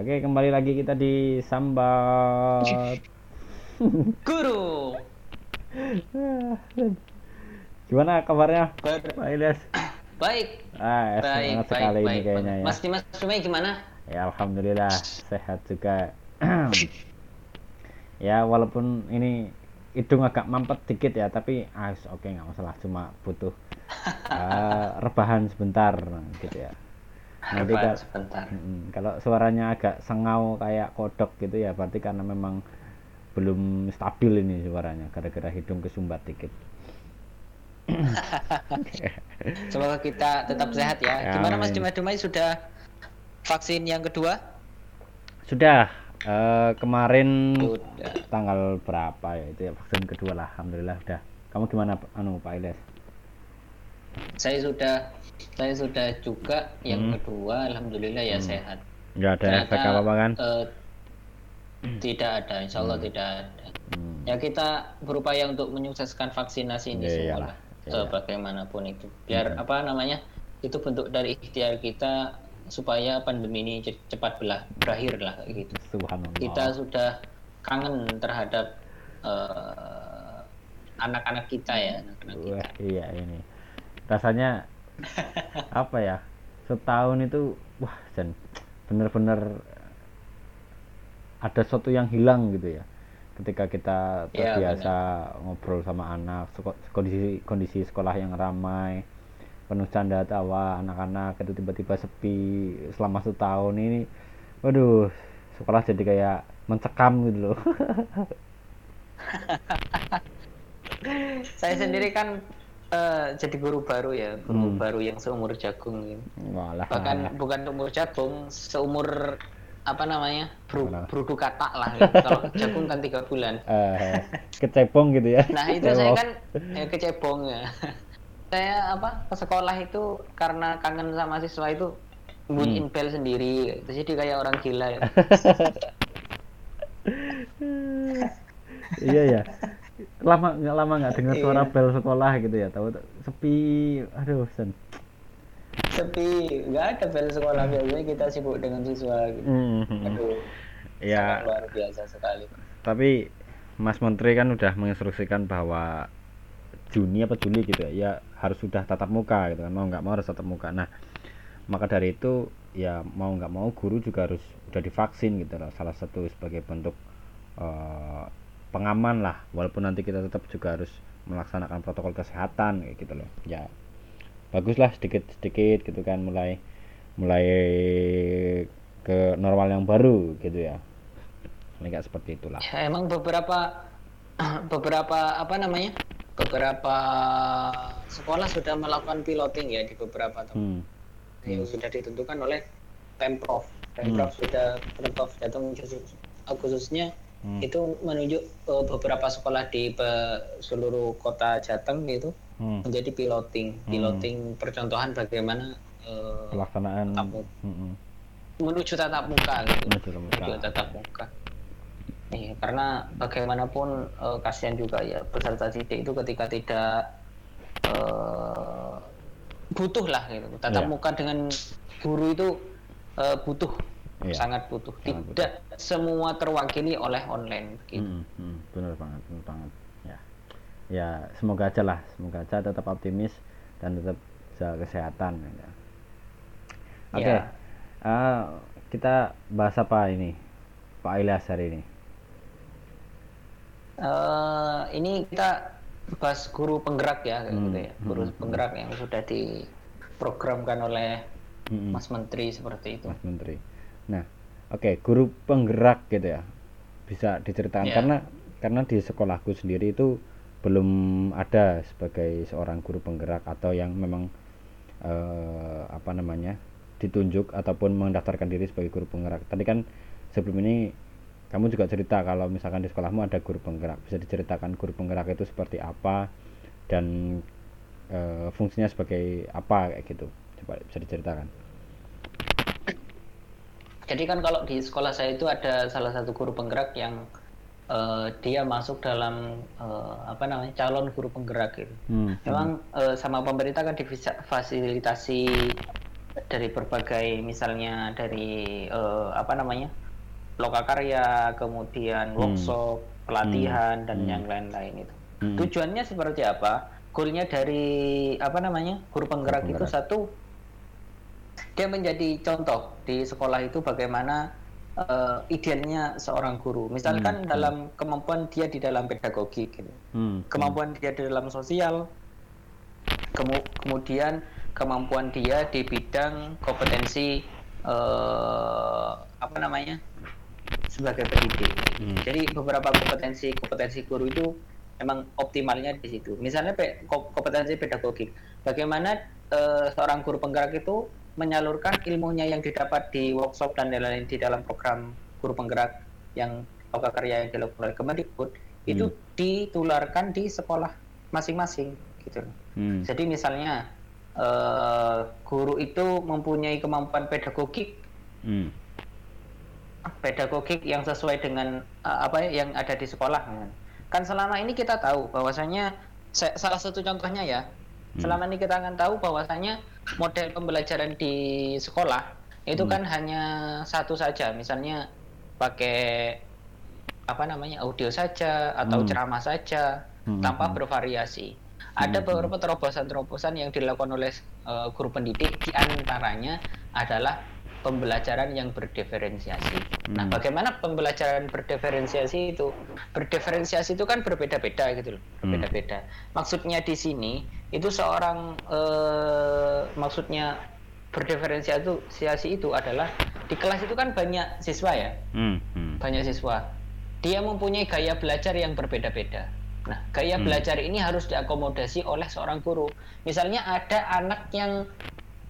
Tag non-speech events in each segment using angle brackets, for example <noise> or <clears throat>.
Oke, kembali lagi kita di Sambat. <laughs> Guru. <laughs> Gimana kabarnya, Ber- Pak Ilyas? baik. Ah, Baik, semangat baik, sekali baik. ini kayaknya ya. Mas Dimas Sumai gimana? Ya, alhamdulillah sehat juga. <clears throat> ya, walaupun ini hidung agak mampet dikit ya, tapi ah, oke nggak masalah, cuma butuh eh, <laughs> rebahan sebentar gitu ya. Nanti Rebahan kal- sebentar. Mm, kalau suaranya agak sengau kayak kodok gitu ya, berarti karena memang belum stabil ini suaranya, gara-gara hidung kesumbat dikit. <laughs> Semoga kita tetap sehat ya. Ya, Gimana Mas amin. Dimas Dumai sudah vaksin yang kedua? Sudah eh, kemarin Sudah. tanggal berapa ya itu ya vaksin kedua lah, alhamdulillah udah. Kamu gimana, anu Pak Ilyas? Saya sudah saya sudah juga yang Hmm. kedua alhamdulillah ya sehat. Nggak ada efek Ternyata, apa-apa kan? eh, tidak ada, insya Allah tidak ada. Hmm. Ya kita berupaya untuk menyukseskan vaksinasi ini Ya, semua iyalah. lah. Ya, Eh, ya. bagaimanapun itu. Biar apa namanya? Itu bentuk dari ikhtiar kita supaya pandemi ini ce- cepat belah, berakhir lah gitu. Subhanallah. Kita sudah kangen terhadap eh, anak-anak kita ya, anak-anak kita. Wah, iya ini. Rasanya <laughs> apa ya? Setahun itu wah dan bener-bener ada sesuatu yang hilang gitu ya. Ketika kita Iya, terbiasa ngobrol sama anak, kondisi kondisi sekolah yang ramai, penuh canda tawa anak-anak itu tiba-tiba sepi selama satu tahun ini. Waduh, sekolah jadi kayak mencekam gitu loh. <laughs> Saya sendiri kan eh, jadi guru baru ya, guru Hmm. baru yang seumur jagung. gitu. Walah. bahkan bukan umur jagung seumur apa namanya bru, brudu katak lah gitu. <laughs> kalau jagung kan tiga bulan eh kecebong gitu ya. nah itu saya kan eh, kecebong ya <laughs> saya apa ke sekolah itu karena kangen sama siswa itu bunyiin bel sendiri gitu. jadi kayak orang gila ya. <laughs> iya ya lama nggak lama nggak dengar Iya. suara bel sekolah gitu ya tahu sepi aduh sen sepi nggak ada bel sekolah biasanya kita sibuk dengan siswa gitu. Mhm. aduh ya luar biasa sekali tapi Mas Menteri kan udah menginstruksikan bahwa Juni apa Juli gitu ya, ya harus sudah tatap muka gitu kan mau nggak mau harus tatap muka nah maka dari itu ya mau nggak mau guru juga harus udah divaksin gitu loh salah satu sebagai bentuk eh, pengaman lah. Walaupun nanti kita tetap juga harus melaksanakan protokol kesehatan kayak gitu loh. Ya baguslah sedikit sedikit gitu kan mulai mulai ke normal yang baru gitu ya. Nggak seperti itulah. Ya, emang beberapa <clears throat> beberapa apa namanya? Beberapa sekolah sudah melakukan piloting ya di beberapa tempat. Hmm. yang sudah ditentukan oleh Pemprov. Pemprov sudah Pemprov khusus- khususnya Hmm. itu menunjuk eh, beberapa sekolah di seluruh kota Jateng itu Hmm. menjadi piloting, piloting percontohan bagaimana eh, pelaksanaan tatap muka. Mm-mm. menuju tatap muka gitu. Menuju tatap muka. Menuju tatap muka. Iya, karena bagaimanapun eh, kasihan juga ya peserta didik itu ketika tidak eh, butuh lah gitu. Tatap Iya. muka dengan guru itu eh, butuh, Iya. sangat butuh. Sangat Tidak semua terwakili oleh online. Gitu. Mm, mm, bener banget, bener banget. Ya, ya semoga aja lah, semoga aja tetap optimis dan tetap jaga kesehatan. Ya. Oke, Ya. eh, kita bahas apa ini, Pak Ilyas hari ini? Eh, ini kita bahas guru penggerak ya, Hmm, gitu ya. Guru hmm, penggerak yang sudah diprogramkan oleh Mm-mm. Mas Menteri seperti itu. Mas Menteri. Nah, oke, guru penggerak gitu ya, bisa diceritakan Ya. karena karena di sekolahku sendiri itu belum ada sebagai seorang guru penggerak atau yang memang eh, apa namanya ditunjuk ataupun mendaftarkan diri sebagai guru penggerak. Tadi kan sebelum ini kamu juga cerita kalau misalkan di sekolahmu ada guru penggerak, bisa diceritakan guru penggerak itu seperti apa dan eh, fungsinya sebagai apa kayak gitu. Coba bisa diceritakan. Jadi kan kalau di sekolah saya itu ada salah satu guru penggerak yang eh, dia masuk dalam eh, apa namanya calon guru penggerak gitu. Hmm. Memang eh, sama pemerintah kan difasilitasi dari berbagai misalnya dari eh, apa namanya lokakarya kemudian Hmm. workshop pelatihan dan Hmm. yang lain-lain itu Hmm. tujuannya seperti apa goalnya dari apa namanya guru penggerak Guru itu penggerak. satu dia menjadi contoh di sekolah itu bagaimana eh, idealnya seorang guru misalkan Hmm. dalam kemampuan dia di dalam pedagogi gitu Hmm. kemampuan dia di dalam sosial, kemu- kemudian kemampuan dia di bidang kompetensi eh, apa namanya sebagai pendidik. Hmm. Jadi beberapa kompetensi kompetensi guru itu memang optimalnya di situ. Misalnya pe- ko- kompetensi pedagogik, bagaimana eh, seorang guru penggerak itu menyalurkan ilmunya yang didapat di workshop dan lain-lain di dalam program guru penggerak yang loka karya yang dilakukan oleh Kemendikbud itu Hmm. ditularkan di sekolah masing-masing gitu. Hmm. Jadi misalnya eh, guru itu mempunyai kemampuan pedagogik Hmm. pedagogik yang sesuai dengan uh, apa ya, yang ada di sekolah kan selama ini kita tahu bahwasanya sa- salah satu contohnya ya Hmm. selama ini kita akan tahu bahwasanya model pembelajaran di sekolah itu Hmm. kan hanya satu saja misalnya pakai apa namanya audio saja atau Hmm. ceramah saja Hmm, tanpa hmm. bervariasi ada Hmm, beberapa terobosan-terobosan yang dilakukan oleh uh, guru pendidik di antaranya adalah pembelajaran yang berdiferensiasi. Nah, Hmm. bagaimana pembelajaran berdiferensiasi itu? Berdiferensiasi itu kan berbeda-beda gitu loh, Hmm. berbeda-beda. Maksudnya di sini itu seorang eh, maksudnya berdiferensiasi itu adalah di kelas itu kan banyak siswa ya, Hmm. Hmm. banyak siswa. Dia mempunyai gaya belajar yang berbeda-beda. Nah, gaya Hmm. belajar ini harus diakomodasi oleh seorang guru. Misalnya ada anak yang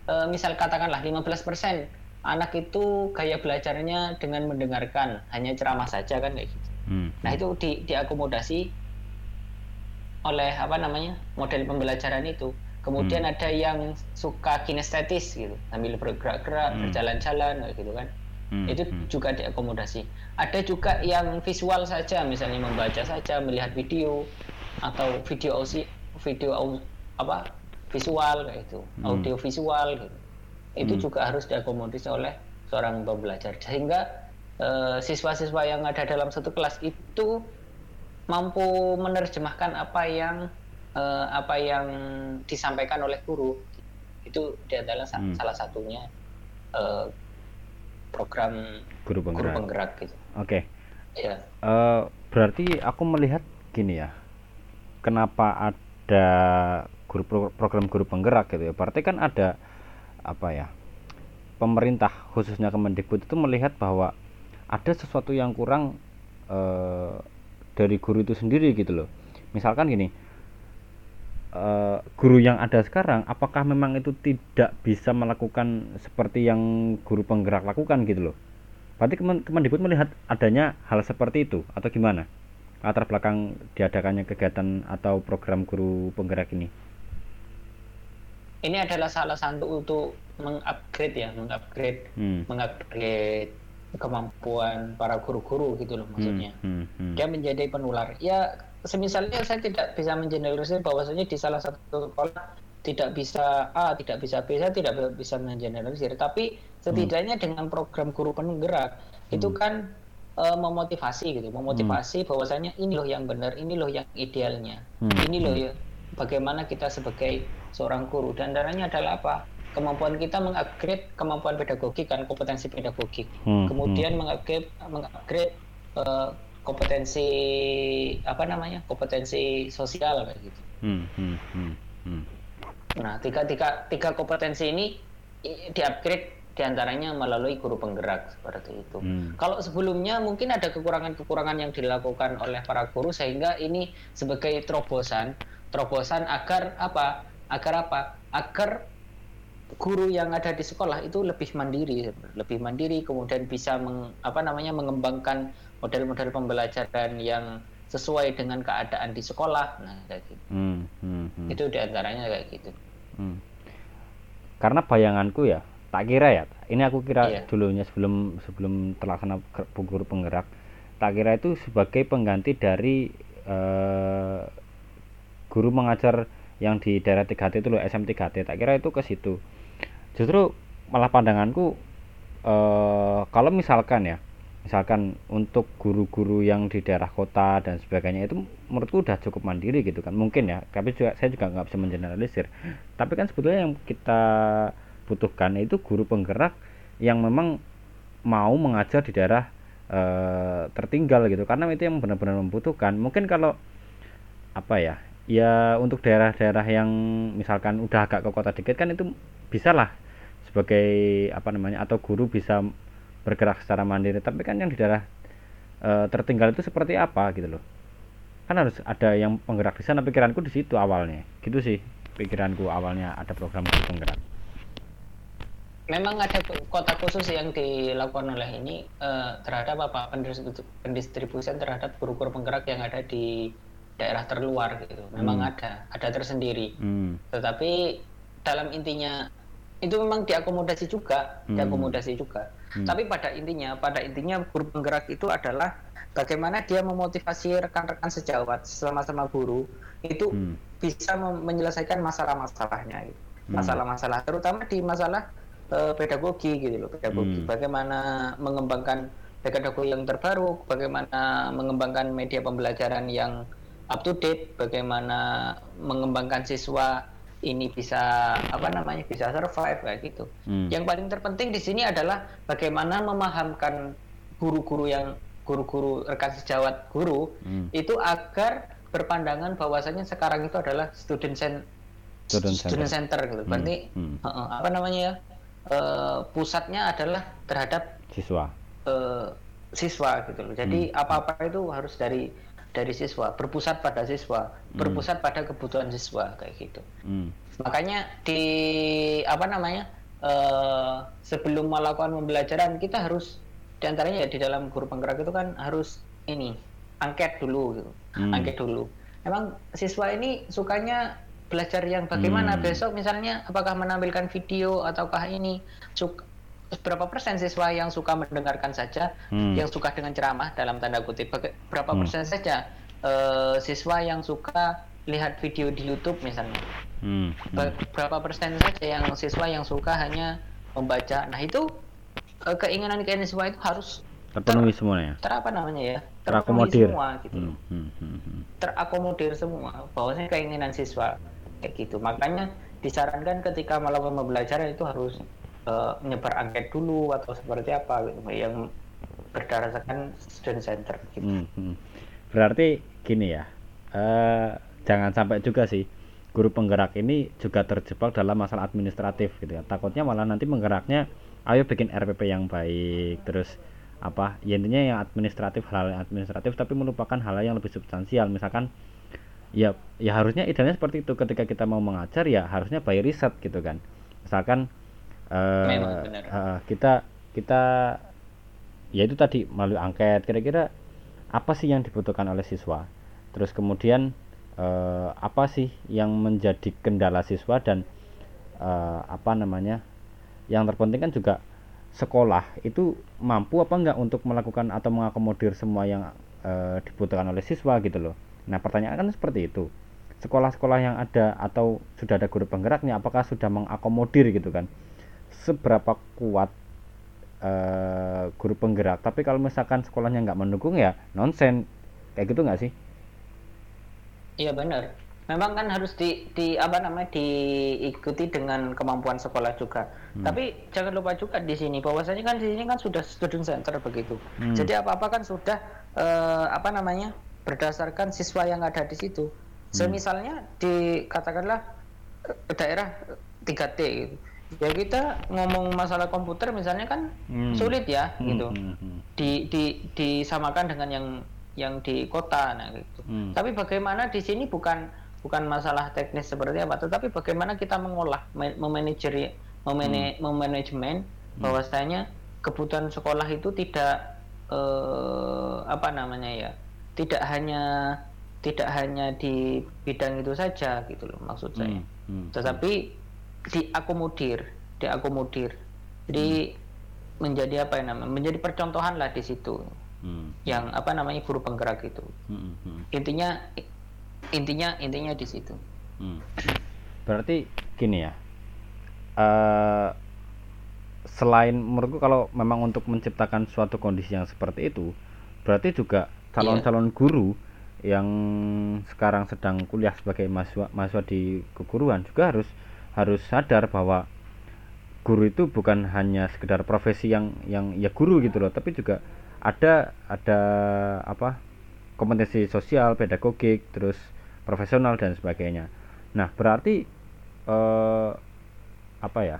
eh, misal katakanlah 15% anak itu gaya belajarnya dengan mendengarkan, hanya ceramah saja kan kayak gitu. Hmm. Nah, itu di diakomodasi oleh apa namanya? model pembelajaran itu. Kemudian Hmm. ada yang suka kinestetis gitu, sambil bergerak-gerak, Hmm. berjalan-jalan gitu kan Hmm. itu Hmm. juga diakomodasi. Ada juga yang visual saja, misalnya membaca saja, melihat video atau video ausi, video apa visual kayak itu, Hmm. audio visual gitu. Itu Hmm. juga harus diakomodasi oleh seorang pembelajar sehingga eh, siswa-siswa yang ada dalam satu kelas itu mampu menerjemahkan apa yang eh, apa yang disampaikan oleh guru. Itu adalah Hmm. salah satunya eh, program Guru guru penggerak. penggerak gitu. Oke. Ya. Eh, berarti aku melihat gini ya. Kenapa ada guru pro- program guru penggerak gitu ya? Berarti kan ada apa ya? Pemerintah khususnya Kemendikbud itu melihat bahwa ada sesuatu yang kurang dari guru itu sendiri gitu loh. Misalkan gini, eh, guru yang ada sekarang, apakah memang itu tidak bisa melakukan seperti yang guru penggerak lakukan gitu loh? Berarti Kemen- Kemendikbud melihat adanya hal seperti itu atau gimana? Latar belakang diadakannya kegiatan atau program guru penggerak ini. Ini adalah salah satu untuk mengupgrade ya, mengupgrade, Hmm. mengupgrade kemampuan para guru-guru gitu loh maksudnya. Hmm, hmm, Dia menjadi penular. Ya, semisalnya saya tidak bisa mengeneralisir bahwasanya di salah satu sekolah tidak bisa A, tidak bisa B, saya tidak bisa mengeneralisir. Tapi setidaknya dengan program guru penggerak itu Hmm. kan eh, memotivasi gitu, memotivasi bahwasanya ini loh yang benar, ini loh yang idealnya, Hmm, ini loh ya bagaimana kita sebagai seorang guru dan darahnya adalah apa? Kemampuan kita mengupgrade kemampuan pedagogik kan kompetensi pedagogik Hmm, kemudian mengupgrade mengupgrade eh, kompetensi apa namanya kompetensi sosial kayak gitu. hmm, hmm, hmm, hmm. Nah tiga tiga tiga kompetensi ini diupgrade di antaranya melalui guru penggerak seperti itu. Hmm. Kalau sebelumnya mungkin ada kekurangan-kekurangan yang dilakukan oleh para guru sehingga ini sebagai terobosan terobosan agar apa? Agar apa? Agar guru yang ada di sekolah itu lebih mandiri, lebih mandiri, kemudian bisa meng, apa namanya mengembangkan model-model pembelajaran yang sesuai dengan keadaan di sekolah. Nah, kayak gitu. Hmm, hmm, hmm. Itu di antaranya kayak gitu. Hmm. Karena bayanganku ya, tak kira ya. Ini aku kira Iya. dulunya sebelum sebelum terlaksana guru penggerak, tak kira itu sebagai pengganti dari eh, guru mengajar yang di daerah 3T itu loh SM 3T. Tak kira itu ke situ. Justru malah pandanganku eh kalau misalkan ya misalkan untuk guru-guru yang di daerah kota dan sebagainya itu menurutku udah cukup mandiri gitu kan. Mungkin ya tapi juga saya juga nggak bisa mengeneralisir. Tapi kan sebetulnya yang kita butuhkan itu guru penggerak yang memang mau mengajar di daerah e, tertinggal gitu. Karena itu yang benar-benar membutuhkan. Mungkin kalau apa ya ya untuk daerah-daerah yang misalkan udah agak ke kota dikit kan itu bisa lah sebagai apa namanya atau guru bisa bergerak secara mandiri. Tapi kan yang di daerah e, tertinggal itu seperti apa gitu loh. Kan harus ada yang penggerak di sana. Pikiranku di situ awalnya. Gitu sih pikiranku awalnya ada program penggerak. Memang ada kota khusus yang dilakukan oleh ini e, terhadap apa pendistribusian terhadap guru-guru penggerak yang ada di daerah terluar gitu. Memang hmm. ada ada tersendiri. Hmm. tetapi dalam intinya itu memang diakomodasi juga hmm. diakomodasi juga Hmm. Tapi pada intinya, pada intinya guru penggerak itu adalah bagaimana dia memotivasi rekan-rekan sejawat sama-sama guru itu hmm. bisa menyelesaikan masalah-masalahnya, gitu. hmm. masalah-masalah, terutama di masalah uh, pedagogi gitu loh, pedagogi. Hmm. Bagaimana mengembangkan pedagogi yang terbaru, bagaimana mengembangkan media pembelajaran yang up to date, bagaimana mengembangkan siswa ini bisa apa namanya bisa survive kayak gitu. Hmm. Yang paling terpenting di sini adalah bagaimana memahamkan guru-guru yang guru-guru rekan sejawat guru hmm. itu agar berpandangan bahwasanya sekarang itu adalah student, sen student, student center. center gitu. Hmm. Berarti hmm. Uh, apa namanya ya? Uh, pusatnya adalah terhadap siswa. Uh, siswa gitu loh. Jadi hmm. apa-apa hmm. itu harus dari dari siswa, berpusat pada siswa, hmm. berpusat pada kebutuhan siswa kayak gitu. Hmm. Makanya di apa namanya uh, sebelum melakukan pembelajaran kita harus di antaranya ya di dalam guru penggerak itu kan harus ini angket dulu, gitu. hmm. angket dulu. Emang siswa ini sukanya belajar yang bagaimana hmm. besok misalnya apakah menampilkan video ataukah ini suka berapa persen siswa yang suka mendengarkan saja, hmm. yang suka dengan ceramah dalam tanda kutip, berapa hmm. persen saja uh, siswa yang suka lihat video di YouTube misalnya, hmm. Hmm. berapa persen saja yang siswa yang suka hanya membaca. Nah itu uh, keinginan keinginan siswa itu harus terpenuhi ter, semuanya. Ter apa namanya ya? Terakomodir semua gitu. Hmm. Hmm. Hmm. hmm. Terakomodir semua. Bahwasanya keinginan siswa kayak gitu. Makanya disarankan ketika melakukan pembelajaran itu harus uh, angket dulu atau seperti apa gitu yang berdasarkan student center gitu. Hmm, hmm. Berarti gini ya, uh, jangan sampai juga sih guru penggerak ini juga terjebak dalam masalah administratif gitu ya. Takutnya malah nanti penggeraknya ayo bikin RPP yang baik terus apa ya intinya yang administratif hal yang administratif tapi melupakan hal yang lebih substansial misalkan ya ya harusnya idealnya seperti itu ketika kita mau mengajar ya harusnya by riset gitu kan misalkan uh, Uh, kita kita ya itu tadi melalui angket. Kira-kira apa sih yang dibutuhkan oleh siswa? Terus kemudian uh, apa sih yang menjadi kendala siswa dan uh, apa namanya yang terpenting kan juga sekolah? Itu mampu apa enggak untuk melakukan atau mengakomodir semua yang uh, dibutuhkan oleh siswa gitu loh? Nah pertanyaan kan seperti itu. Sekolah-sekolah yang ada atau sudah ada guru penggeraknya apakah sudah mengakomodir gitu kan seberapa kuat uh, guru penggerak. Tapi kalau misalkan sekolahnya nggak mendukung ya nonsen. Kayak gitu nggak sih? Iya benar. Memang kan harus di, di apa namanya diikuti dengan kemampuan sekolah juga. Hmm. tapi jangan lupa juga di sini bahwasanya kan di sini kan sudah student center begitu. Hmm. jadi apa apa kan sudah uh, apa namanya berdasarkan siswa yang ada di situ. Hmm. semisalnya di katakanlah daerah 3T gitu ya kita ngomong masalah komputer misalnya kan hmm. sulit ya hmm. gitu hmm. hmm. di di disamakan dengan yang yang di kota nah gitu hmm. tapi bagaimana di sini bukan bukan masalah teknis seperti apa tetapi bagaimana kita mengolah memanajeri memane, hmm. memanajemen bahwasanya kebutuhan sekolah itu tidak eh, apa namanya ya tidak hanya tidak hanya di bidang itu saja gitu loh maksud saya hmm. Hmm. tetapi diakomodir diakomodir jadi hmm. menjadi apa yang namanya menjadi percontohan lah di situ hmm. yang apa namanya guru penggerak itu hmm. Hmm. intinya intinya intinya di situ hmm. berarti gini ya uh, selain menurutku kalau memang untuk menciptakan suatu kondisi yang seperti itu berarti juga calon-calon guru yang sekarang sedang kuliah sebagai mahasiswa mahasiswa di keguruan juga harus harus sadar bahwa guru itu bukan hanya sekedar profesi yang yang ya guru gitu loh tapi juga ada ada apa kompetensi sosial pedagogik terus profesional dan sebagainya nah berarti eh, apa ya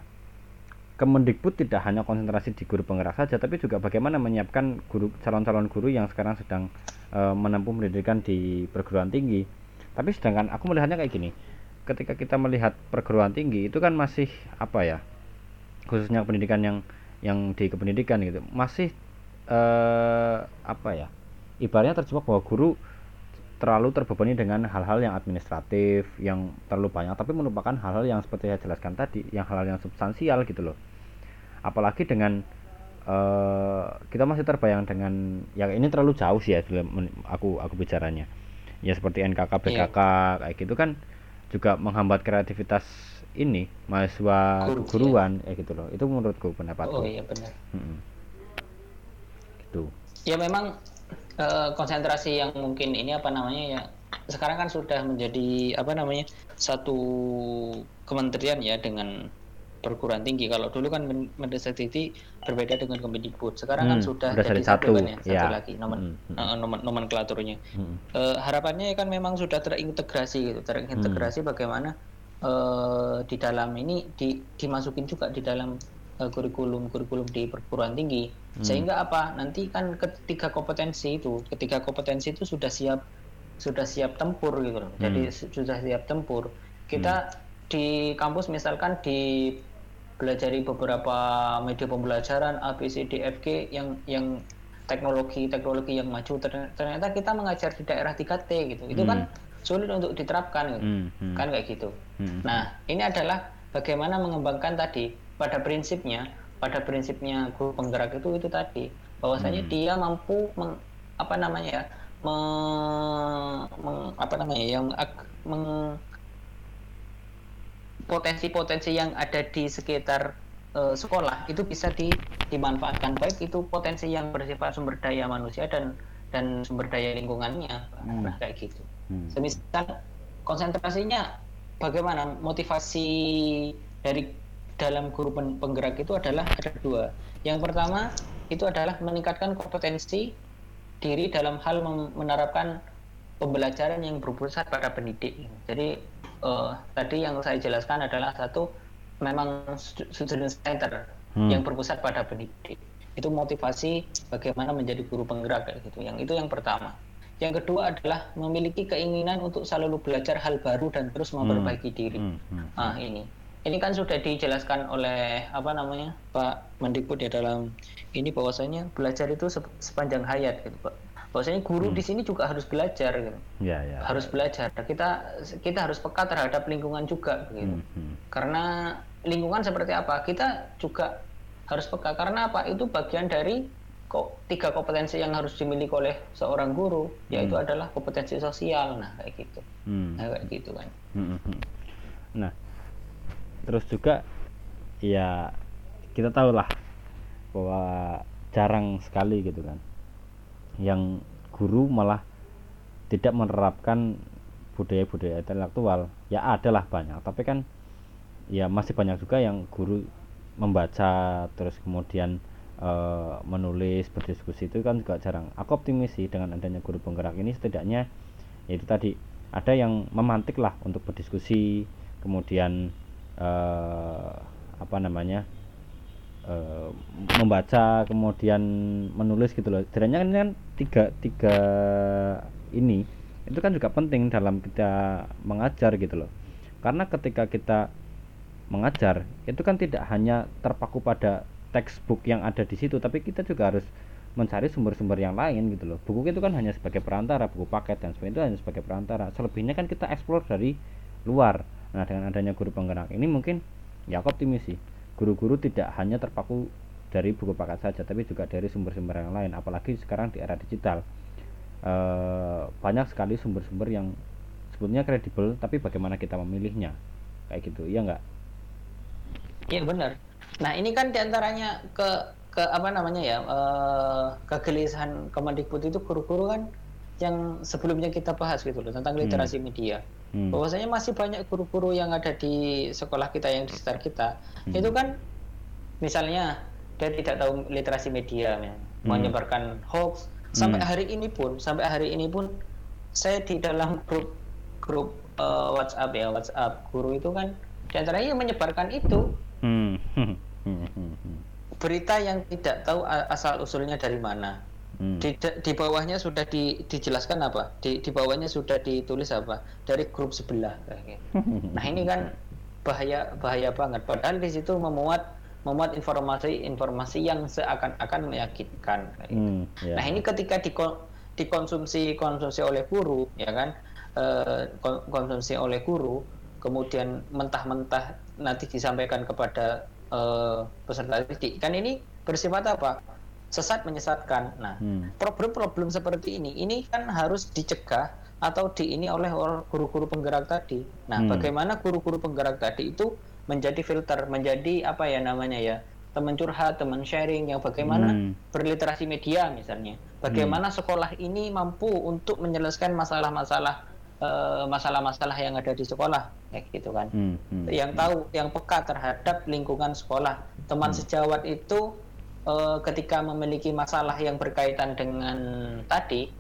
Kemendikbud tidak hanya konsentrasi di guru penggerak saja, tapi juga bagaimana menyiapkan guru calon-calon guru yang sekarang sedang e, menempuh pendidikan di perguruan tinggi. Tapi sedangkan aku melihatnya kayak gini, ketika kita melihat perguruan tinggi itu kan masih apa ya, khususnya pendidikan yang yang di kependidikan gitu, masih e, apa ya, ibaratnya terjebak bahwa guru terlalu terbebani dengan hal-hal yang administratif yang terlalu banyak tapi melupakan hal-hal yang seperti saya jelaskan tadi yang hal-hal yang substansial gitu loh apalagi dengan uh, kita masih terbayang dengan ya ini terlalu jauh sih ya aku aku bicaranya ya seperti NKK BKK iya. kayak gitu kan juga menghambat kreativitas ini mahasiswa Guru, guruan iya. ya gitu loh itu menurutku pendapatku oh iya benar hmm. gitu ya memang uh, konsentrasi yang mungkin ini apa namanya ya sekarang kan sudah menjadi apa namanya satu kementerian ya dengan perguruan tinggi. Kalau dulu kan Mendestekti berbeda dengan Kemendikbud. Sekarang kan hmm, kan sudah jadi satu, kan ya, satu ya. lagi nomen, hmm, hmm. nomen, nomenklaturnya. Hmm. Uh, harapannya kan memang sudah terintegrasi gitu, terintegrasi hmm. bagaimana uh, di dalam ini di, dimasukin juga di dalam uh, kurikulum kurikulum di perguruan tinggi. Hmm. Sehingga apa? Nanti kan ketiga kompetensi itu, ketiga kompetensi itu sudah siap sudah siap tempur gitu loh. Hmm. Jadi sudah siap tempur. Kita hmm. di kampus misalkan di belajari beberapa media pembelajaran A B C D F G yang yang teknologi teknologi yang maju ternyata kita mengajar di daerah 3T gitu itu kan hmm. kan sulit untuk diterapkan gitu. Hmm. Hmm. kan kayak gitu hmm. nah ini adalah bagaimana mengembangkan tadi pada prinsipnya pada prinsipnya guru penggerak itu itu tadi bahwasanya hmm. dia mampu meng, apa namanya ya meng, meng, apa namanya yang meng, potensi-potensi yang ada di sekitar uh, sekolah itu bisa di, dimanfaatkan. Baik itu potensi yang bersifat sumber daya manusia dan dan sumber daya lingkungannya hmm. nah kayak gitu. Hmm. semisal konsentrasinya bagaimana? Motivasi dari dalam guru penggerak itu adalah ada dua. Yang pertama itu adalah meningkatkan kompetensi diri dalam hal menerapkan pembelajaran yang berpusat pada pendidik. Jadi uh, tadi yang saya jelaskan adalah satu memang student center hmm. yang berpusat pada pendidik itu motivasi bagaimana menjadi guru penggerak kayak gitu yang itu yang pertama yang kedua adalah memiliki keinginan untuk selalu belajar hal baru dan terus memperbaiki hmm. diri hmm. Hmm. ah ini ini kan sudah dijelaskan oleh apa namanya Pak Mendikbud ya dalam ini bahwasanya belajar itu sepanjang hayat gitu Pak bahwasanya guru hmm. di sini juga harus belajar gitu. Ya, ya, harus belajar. Kita kita harus peka terhadap lingkungan juga gitu. Hmm, hmm. Karena lingkungan seperti apa? Kita juga harus peka karena apa? Itu bagian dari kok tiga kompetensi yang harus dimiliki oleh seorang guru, hmm. yaitu adalah kompetensi sosial. Nah, kayak gitu. Hmm. Nah, kayak gitu kan. Hmm, hmm, hmm. Nah, terus juga ya kita tahu lah bahwa jarang sekali gitu kan yang guru malah tidak menerapkan budaya-budaya intelektual. Ya adalah banyak tapi kan ya masih banyak juga yang guru membaca terus kemudian e, menulis berdiskusi itu kan juga jarang. Aku optimis sih dengan adanya guru penggerak ini setidaknya yaitu tadi ada yang memantik lah untuk berdiskusi kemudian e, apa namanya Eh, membaca kemudian menulis gitu loh. Sebenarnya kan, kan tiga tiga ini itu kan juga penting dalam kita mengajar gitu loh. Karena ketika kita mengajar itu kan tidak hanya terpaku pada textbook yang ada di situ tapi kita juga harus mencari sumber-sumber yang lain gitu loh. Buku itu kan hanya sebagai perantara buku paket dan sebagainya itu hanya sebagai perantara. Selebihnya kan kita explore dari luar. Nah dengan adanya guru penggerak ini mungkin ya aku optimis sih guru-guru tidak hanya terpaku dari buku paket saja tapi juga dari sumber-sumber yang lain apalagi sekarang di era digital. E, banyak sekali sumber-sumber yang sebetulnya kredibel tapi bagaimana kita memilihnya? Kayak gitu iya enggak iya benar. Nah ini kan di antaranya ke ke apa namanya ya eh, kegelisahan Kemendikbud itu guru-guru kan yang sebelumnya kita bahas gitu loh tentang literasi media. Hmm. Bahwasanya masih banyak guru-guru yang ada di sekolah kita yang di sekitar kita Hmm. itu kan misalnya dia tidak tahu literasi media ya, Hmm. menyebarkan hoax sampai Hmm. hari ini pun sampai hari ini pun saya di dalam grup grup eh, WhatsApp ya WhatsApp guru itu kan di antaranya yang menyebarkan itu Hmm. <laughs> Hmm. Hmm. Hmm. Berita yang tidak tahu asal usulnya dari mana. Hmm. Di, di bawahnya sudah di- dijelaskan apa? Di, di bawahnya sudah ditulis apa? Dari grup sebelah. gitu. <laughs> Nah ini kan bahaya bahaya banget. Padahal di situ memuat memuat informasi-informasi yang seakan-akan meyakinkan. gitu. Hmm. Ya. Nah ini ketika diko- dikonsumsi konsumsi oleh guru, ya kan, kon- konsumsi oleh guru, kemudian mentah-mentah nanti disampaikan kepada eh, peserta didik, kan ini bersifat apa? Sesat menyesatkan. Nah, Hmm. problem-problem seperti ini, ini kan harus dicegah atau di ini oleh guru-guru penggerak tadi. Nah, Hmm. bagaimana guru-guru penggerak tadi itu menjadi filter, menjadi apa ya namanya ya, teman curhat, teman sharing yang bagaimana Hmm. berliterasi media misalnya. Bagaimana sekolah ini mampu untuk menyelesaikan masalah-masalah eh, masalah-masalah yang ada di sekolah, kayak gitu kan. Hmm. Hmm. Yang tahu, yang peka terhadap lingkungan sekolah. Teman sejawat itu eh, ketika memiliki masalah yang berkaitan dengan tadi,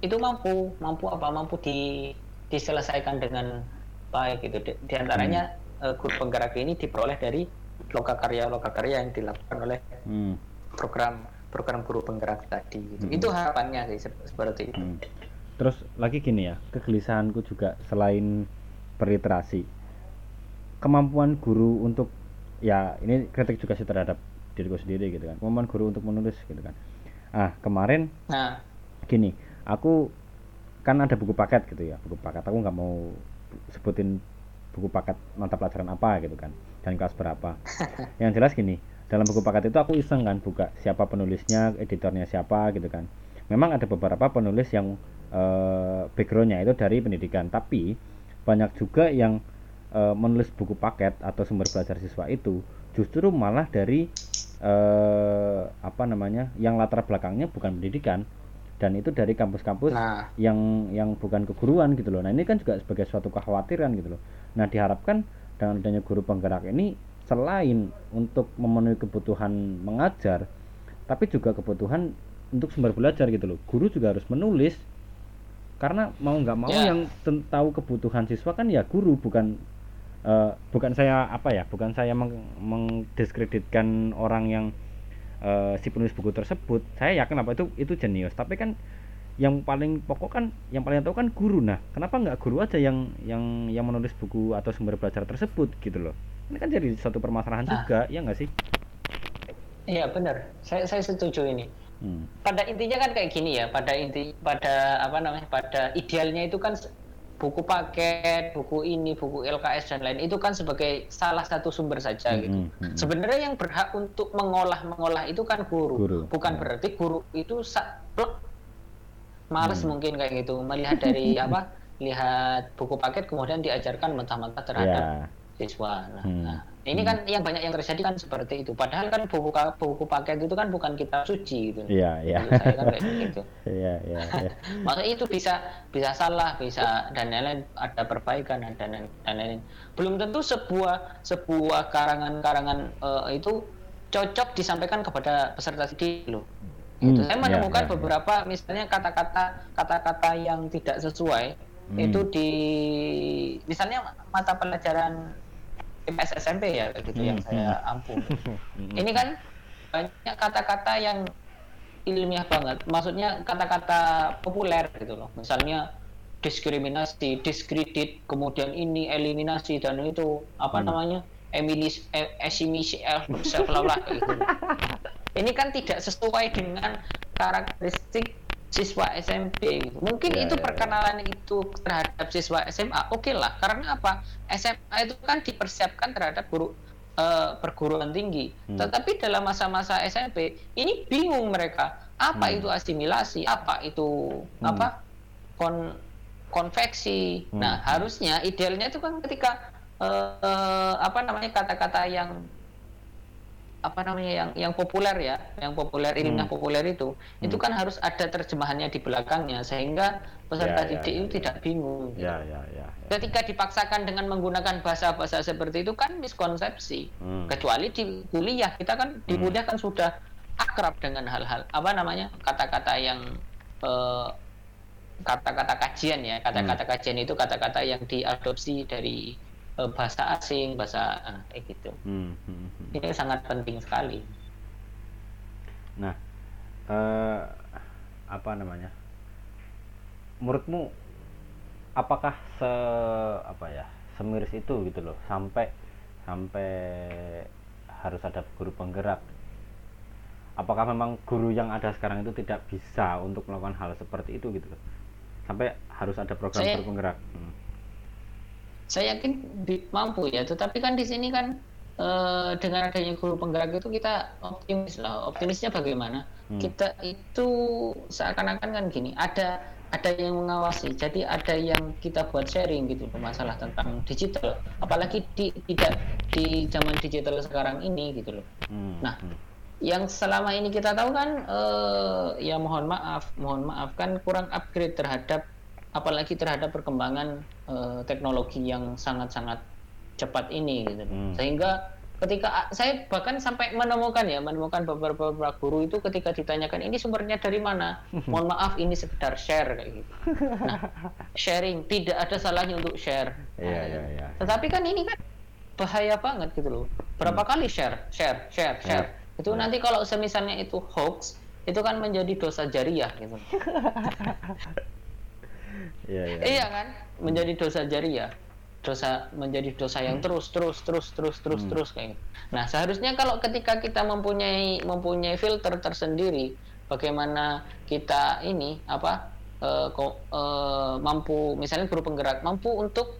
itu mampu, mampu apa? Mampu di, diselesaikan dengan baik gitu. Di, di antaranya eh, guru penggerak ini diperoleh dari lokakarya lokakarya yang dilakukan oleh Hmm. program program guru penggerak tadi gitu. Hmm. Itu harapannya sih se- seperti itu. Hmm. Terus lagi gini ya, kegelisahanku juga selain berliterasi, kemampuan guru untuk ya ini kritik juga sih terhadap diriku sendiri gitu kan, kemampuan guru untuk menulis gitu kan. Ah kemarin Nah, gini, aku kan ada buku paket gitu ya, buku paket. Aku nggak mau sebutin buku paket mata pelajaran apa gitu kan, dan kelas berapa. <laughs> Yang jelas gini, dalam buku paket itu aku iseng kan buka siapa penulisnya, editornya siapa gitu kan. Memang ada beberapa penulis yang eh, backgroundnya itu dari pendidikan, tapi banyak juga yang eh, menulis buku paket atau sumber belajar siswa itu justru malah dari eh, apa namanya, yang latar belakangnya bukan pendidikan dan itu dari kampus-kampus nah, yang yang bukan keguruan gitu loh. Nah ini kan juga sebagai suatu kekhawatiran gitu loh. Nah diharapkan dengan adanya guru penggerak ini selain untuk memenuhi kebutuhan mengajar, tapi juga kebutuhan untuk sumber belajar gitu loh. Guru juga harus menulis karena mau nggak mau Ya. yang tahu kebutuhan siswa kan ya guru bukan eh, bukan saya apa ya bukan saya meng- mengdiskreditkan orang yang eh, si penulis buku tersebut saya yakin apa itu itu jenius tapi kan yang paling pokok kan yang paling tahu kan guru nah kenapa nggak guru aja yang yang yang menulis buku atau sumber belajar tersebut gitu loh ini kan jadi satu permasalahan Nah. juga ya nggak sih iya benar. Saya saya setuju ini. Hmm. pada intinya kan kayak gini ya pada inti pada apa namanya pada idealnya itu kan buku paket buku ini buku LKS dan lain itu kan sebagai salah satu sumber saja Hmm, gitu hmm, hmm. sebenarnya yang berhak untuk mengolah mengolah itu kan guru, Guru, bukan ya. berarti guru itu saklek males Hmm. mungkin kayak gitu melihat dari <laughs> apa lihat buku paket kemudian diajarkan mentah-mentah terhadap ya siswa. Nah, Hmm. nah, ini kan yang banyak yang terjadi kan seperti itu. Padahal kan buku buku paket itu kan bukan kitab suci gitu. iya iya saya kan kayak gitu. <laughs> iya iya iya. <laughs> Maksudnya itu bisa bisa salah, bisa dan lain-lain ada perbaikan dan lain dan lain. Belum tentu sebuah sebuah karangan-karangan eh, itu cocok disampaikan kepada peserta didik loh. Gitu. Hmm, Saya ya, menemukan ya, ya. beberapa misalnya kata-kata kata-kata yang tidak sesuai Hmm. itu di misalnya mata pelajaran IPS SMP ya gitu yang Hmm, saya hmm. ampuh. <laughs> Hmm. Ini kan banyak kata-kata yang ilmiah banget. Maksudnya kata-kata populer gitu loh. Misalnya diskriminasi, diskredit, kemudian ini eliminasi dan itu apa Hmm. namanya? Emilis, e- esimisi, eh, self-love gitu. <laughs> Ini kan tidak sesuai dengan karakteristik siswa SMP gitu. Mungkin Ya, itu ya, ya. perkenalan itu terhadap siswa SMA oke lah karena apa SMA itu kan dipersiapkan terhadap guru eh, perguruan tinggi Hmm. tetapi dalam masa-masa SMP ini bingung mereka apa Hmm. itu asimilasi apa itu Hmm. apa kon konveksi Hmm. nah harusnya idealnya itu kan ketika eh, apa namanya kata-kata yang apa namanya yang yang populer ya, yang populer ilmiah Hmm. populer itu, itu Hmm. kan harus ada terjemahannya di belakangnya sehingga peserta Ya, ya, didik ya, itu ya. tidak bingung. gitu. ya ya ya, ya. Ketika dipaksakan dengan menggunakan bahasa-bahasa seperti itu kan miskonsepsi. Hmm. Kecuali di kuliah kita kan di Hmm. kuliah kan sudah akrab dengan hal-hal apa namanya kata-kata yang eh, kata-kata kajian ya kata-kata kajian itu kata-kata yang diadopsi dari eh, bahasa asing bahasa eh, kayak gitu Hmm, hmm, hmm. ini sangat penting sekali Nah, eh, apa namanya? Menurutmu apakah se apa ya semiris itu gitu loh sampai sampai harus ada guru penggerak? Apakah memang guru yang ada sekarang itu tidak bisa untuk melakukan hal seperti itu gitu loh? Sampai harus ada program Saya- guru penggerak. Hmm. Saya yakin mampu ya tetapi kan di sini kan eh, dengan adanya guru penggerak itu kita optimis lah. Optimisnya bagaimana? Hmm. kita itu seakan-akan kan gini ada ada yang mengawasi. Jadi ada yang kita buat sharing gitu masalah tentang digital. Apalagi di tidak di zaman digital sekarang ini gitu loh. Hmm, Nah, hmm. yang selama ini kita tahu kan eh, ya mohon maaf mohon maaf kan kurang upgrade terhadap apalagi terhadap perkembangan eh, teknologi yang sangat-sangat cepat ini gitu. Hmm. sehingga ketika a- saya bahkan sampai menemukan ya menemukan beberapa, beberapa guru itu ketika ditanyakan ini sumbernya dari mana? <laughs> Mohon maaf ini sekedar share kayak gitu. Nah sharing tidak ada salahnya untuk share. Iya, Nah, iya, iya. tetapi kan ini kan bahaya banget gitu loh. Berapa kali share share share share. Itu Hmm. nanti kalau semisalnya itu hoax itu kan menjadi dosa jariah gitu <laughs> Iya, iya. iya kan menjadi dosa jariah dosa menjadi dosa yang terus terus terus terus terus Hmm. terus kayak gitu. nah seharusnya kalau ketika kita mempunyai mempunyai filter tersendiri bagaimana kita ini apa eh, kok eh, mampu misalnya guru penggerak mampu untuk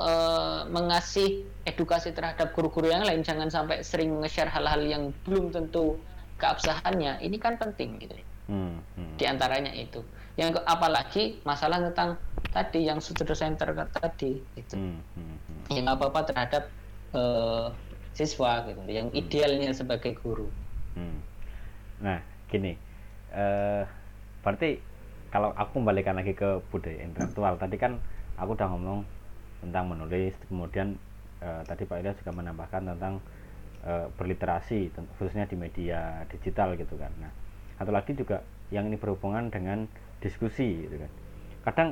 eh, mengasih edukasi terhadap guru-guru yang lain jangan sampai sering nge-share hal-hal yang belum tentu keabsahannya ini kan penting gitu Hmm, hmm. di antaranya itu. Yang ke- apalagi masalah tentang tadi yang student center tadi itu. Hmm, hmm, hmm. Yang apa-apa terhadap eh, siswa gitu, yang idealnya sebagai guru. Hmm. Nah, gini, eh berarti kalau aku kembalikan lagi ke budaya intelektual, tadi kan aku udah ngomong tentang menulis, kemudian eh, tadi Pak Ilya juga menambahkan tentang eh, berliterasi, khususnya di media digital gitu kan. Nah, satu lagi juga yang ini berhubungan dengan diskusi gitu kan. Kadang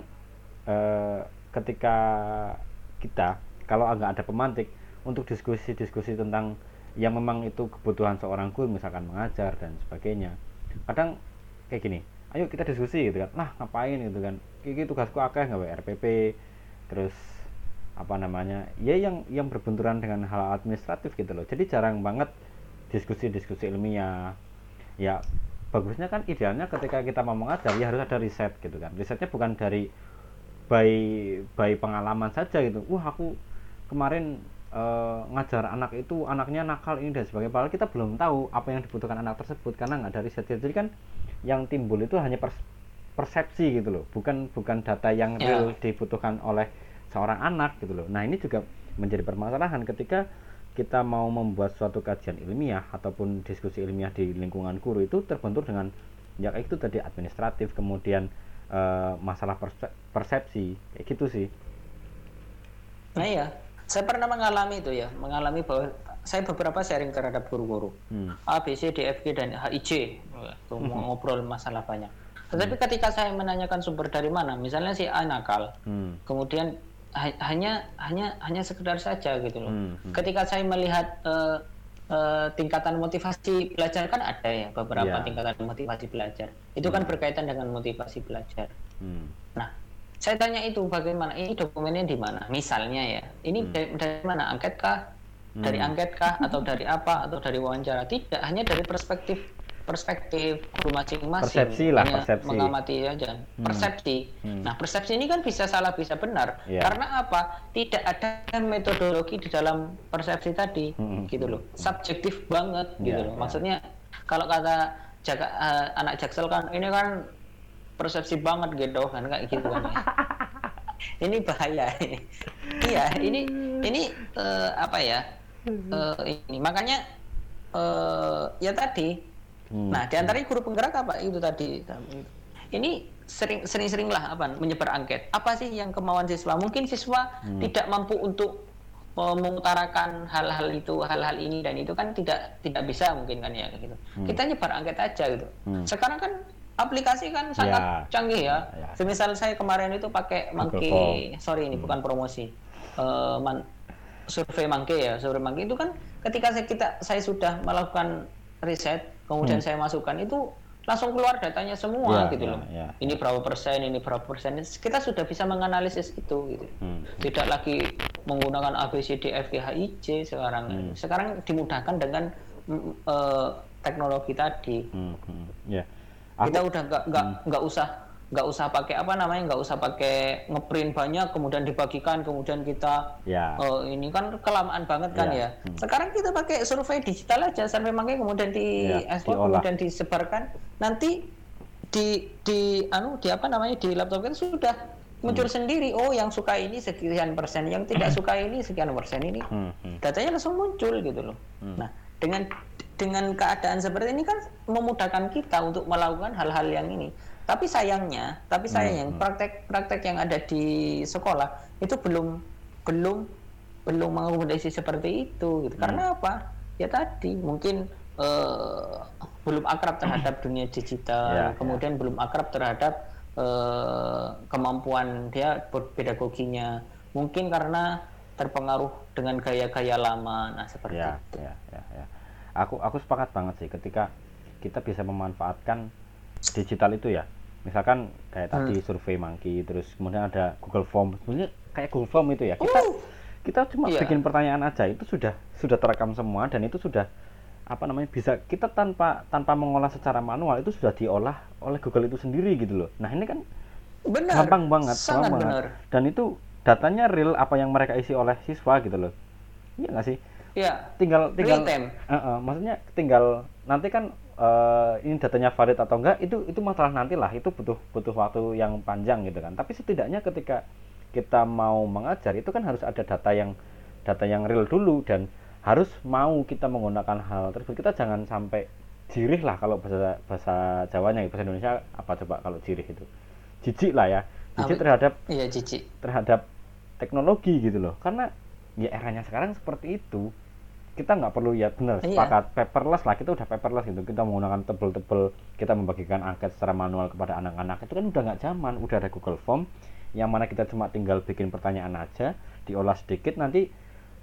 eh, ketika kita kalau nggak ada pemantik untuk diskusi-diskusi tentang yang memang itu kebutuhan seorang guru misalkan mengajar dan sebagainya kadang kayak gini ayo kita diskusi gitu kan. Nah ngapain? gitu kan. Ini tugasku akeh nggak RPP terus apa namanya ya yang yang berbenturan dengan hal administratif gitu loh. Jadi jarang banget diskusi-diskusi ilmiah. Ya bagusnya kan idealnya ketika kita mau mengajar ya harus ada riset gitu kan. Risetnya bukan dari by by pengalaman saja gitu. Wah aku kemarin eh, ngajar anak itu anaknya nakal ini dan sebagainya. Padahal kita belum tahu apa yang dibutuhkan anak tersebut karena nggak ada riset jadi kan yang timbul itu hanya pers- persepsi gitu loh. Bukan bukan data yang Ya. real dibutuhkan oleh seorang anak gitu loh. Nah ini juga menjadi permasalahan ketika kita mau membuat suatu kajian ilmiah ataupun diskusi ilmiah di lingkungan guru itu terbentur dengan ya itu tadi administratif kemudian eh, masalah perse- persepsi kayak gitu sih. Nah iya, saya pernah mengalami itu ya, mengalami bahwa saya beberapa sharing terhadap guru-guru. Hmm. A, B, C, D, F, G, dan HIJ mau ngobrol masalah banyak. Tetapi ketika saya menanyakan sumber dari mana, misalnya si A nakal, Hmm. kemudian hanya hanya hanya sekedar saja gitu loh. Hmm, hmm. Ketika saya melihat eh, eh, tingkatan motivasi belajar kan ada ya beberapa Iya. tingkatan motivasi belajar. Itu kan berkaitan dengan motivasi belajar. Hmm. Nah, saya tanya itu bagaimana? Ini dokumennya di mana? Misalnya ya, ini Hmm. dari, dari mana? Angket kah? Dari angket kah? Atau dari apa? Atau dari wawancara? Tidak, hanya dari perspektif perspektif guru masing-masing. Persepsi lah, persepsi. mengamati aja. Persepsi. Hmm. Nah, persepsi ini kan bisa salah, bisa benar. Iya. Karena apa? Tidak ada metodologi di dalam persepsi tadi, Hmm. gitu loh. Subjektif banget, gitu Iya, loh. iya. Maksudnya kalau kata jaga, eh, anak jaksel kan ini kan persepsi banget gitu kan kayak gitu kan <laughs> ini bahaya iya ini ini eh, apa ya Eh, ini makanya eh, ya tadi. Hmm. Nah, di antaranya guru penggerak apa itu tadi. Ini sering sering lah apa menyebar angket. Apa sih yang kemauan siswa? Mungkin siswa Hmm. tidak mampu untuk mengutarakan hal-hal itu, hal-hal ini dan itu kan tidak tidak bisa mungkin kan ya gitu. Kita nyebar angket aja gitu. Hmm. Sekarang kan aplikasi kan sangat Ya. canggih ya. Ya. Semisal saya kemarin itu pakai Monkey, sorry ini bukan promosi. Man- survei Monkey ya, survei Monkey itu kan ketika saya kita saya sudah melakukan riset, kemudian saya masukkan itu langsung keluar datanya semua Ya, gitu ya, loh. ya. Ini berapa persen, ini berapa persen. Kita sudah bisa menganalisis itu gitu. Hmm. Tidak lagi menggunakan A B C D F G H I J sekarang. Hmm. Sekarang dimudahkan dengan eh, teknologi tadi. Hmm, hmm. Kita Aku, udah nggak nggak nggak usah nggak usah pakai apa namanya nggak usah pakai ngeprint banyak kemudian dibagikan kemudian kita ya. Oh, ini kan kelamaan banget kan Ya, ya. Sekarang kita pakai survei digital aja, survei makanya kemudian di Ya, diolah. kemudian disebarkan. Nanti di di anu di apa namanya di laptop kita sudah muncul Hmm. sendiri. Oh, yang suka ini sekian persen, yang tidak suka ini sekian persen ini. Hmm, hmm. Datanya langsung muncul gitu loh. Nah, dengan dengan keadaan seperti ini kan memudahkan kita untuk melakukan hal-hal yang ini. Tapi sayangnya, tapi sayangnya praktek-praktek yang ada di sekolah itu belum belum belum mengakomodasi seperti itu gitu. Karena apa? Ya tadi mungkin eh, belum akrab terhadap <clears throat> dunia digital, Ya, kemudian belum akrab terhadap eh, kemampuan dia pedagoginya. Mungkin karena terpengaruh dengan gaya-gaya lama. Nah, seperti ya, itu. ya, ya, ya. Aku aku sepakat banget sih ketika kita bisa memanfaatkan digital itu ya. Misalkan kayak tadi Hmm. survei Monkey, terus kemudian ada Google Form. Sebenarnya kayak Google Form itu ya. Kita Uh, kita cuma iya. bikin pertanyaan aja itu sudah sudah terekam semua dan itu sudah apa namanya bisa kita tanpa tanpa mengolah secara manual itu sudah diolah oleh Google itu sendiri gitu loh. Nah, ini kan benar. gampang banget, Sangat gampang benar. banget. Dan itu datanya real apa yang mereka isi oleh siswa gitu loh. Iya nggak sih? Ya, tinggal tinggal real time. Eh, eh, maksudnya tinggal nanti kan eh, ini datanya valid atau enggak itu itu masalah nanti lah. Itu butuh butuh waktu yang panjang gitu kan. Tapi setidaknya ketika kita mau mengajar itu kan harus ada data yang data yang real dulu dan harus mau kita menggunakan hal tersebut. Kita jangan sampai jirih lah kalau bahasa bahasa Jawanya bahasa Indonesia apa coba kalau jirih itu? Jijik lah ya. Jijik terhadap Iya, Cici. terhadap teknologi gitu loh. Karena ya eranya sekarang seperti itu kita nggak perlu ya benar Iya. sepakat. Paperless lah kita udah paperless gitu. Kita menggunakan tebel-tebel kita membagikan angket secara manual kepada anak-anak. Itu kan udah nggak zaman udah ada Google Form yang mana kita cuma tinggal bikin pertanyaan aja diolah sedikit nanti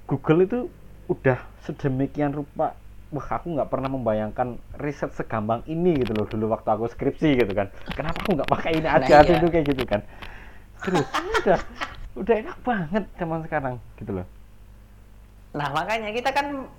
Google itu udah sedemikian rupa wah aku nggak pernah membayangkan riset segampang ini gitu loh dulu waktu aku skripsi gitu kan. Kenapa aku nggak pakai ini Nah, aja? Iya. dulu kayak gitu kan. Terus udah udah enak banget zaman sekarang gitu loh Nah, makanya kita kan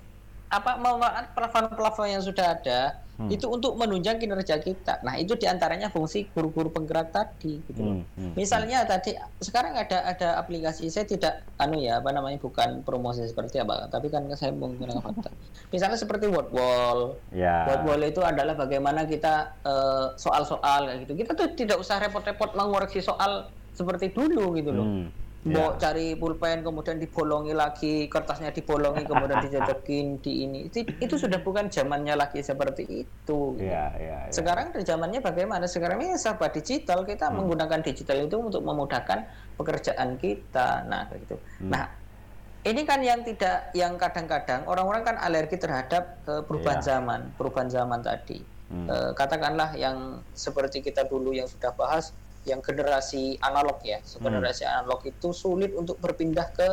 apa memanfaatkan platform-platform yang sudah ada Hmm. itu untuk menunjang kinerja kita. Nah, itu di antaranya fungsi guru-guru penggerak tadi. Gitu. Hmm, hmm, Misalnya tadi sekarang ada ada aplikasi saya tidak anu ya apa namanya bukan promosi seperti apa, tapi kan saya menggunakan fakta. <laughs> Misalnya seperti Wordwall. ya Wordwall itu adalah bagaimana kita eh, soal-soal kayak gitu. Kita tuh tidak usah repot-repot mengoreksi soal seperti dulu gitu loh. Hmm, mau ya. cari pulpen kemudian dibolongi lagi kertasnya dibolongi kemudian <laughs> dicocokin di ini itu, itu sudah bukan zamannya lagi seperti itu ya ya ya. sekarang zamannya bagaimana sekarang ini serba digital kita Hmm. menggunakan digital itu untuk memudahkan pekerjaan kita nah gitu Hmm. nah ini kan yang tidak yang kadang-kadang orang-orang kan alergi terhadap eh, perubahan Iya. zaman perubahan zaman tadi Hmm. Eh, katakanlah yang seperti kita dulu yang sudah bahas yang generasi analog ya. Hmm. generasi analog itu sulit untuk berpindah ke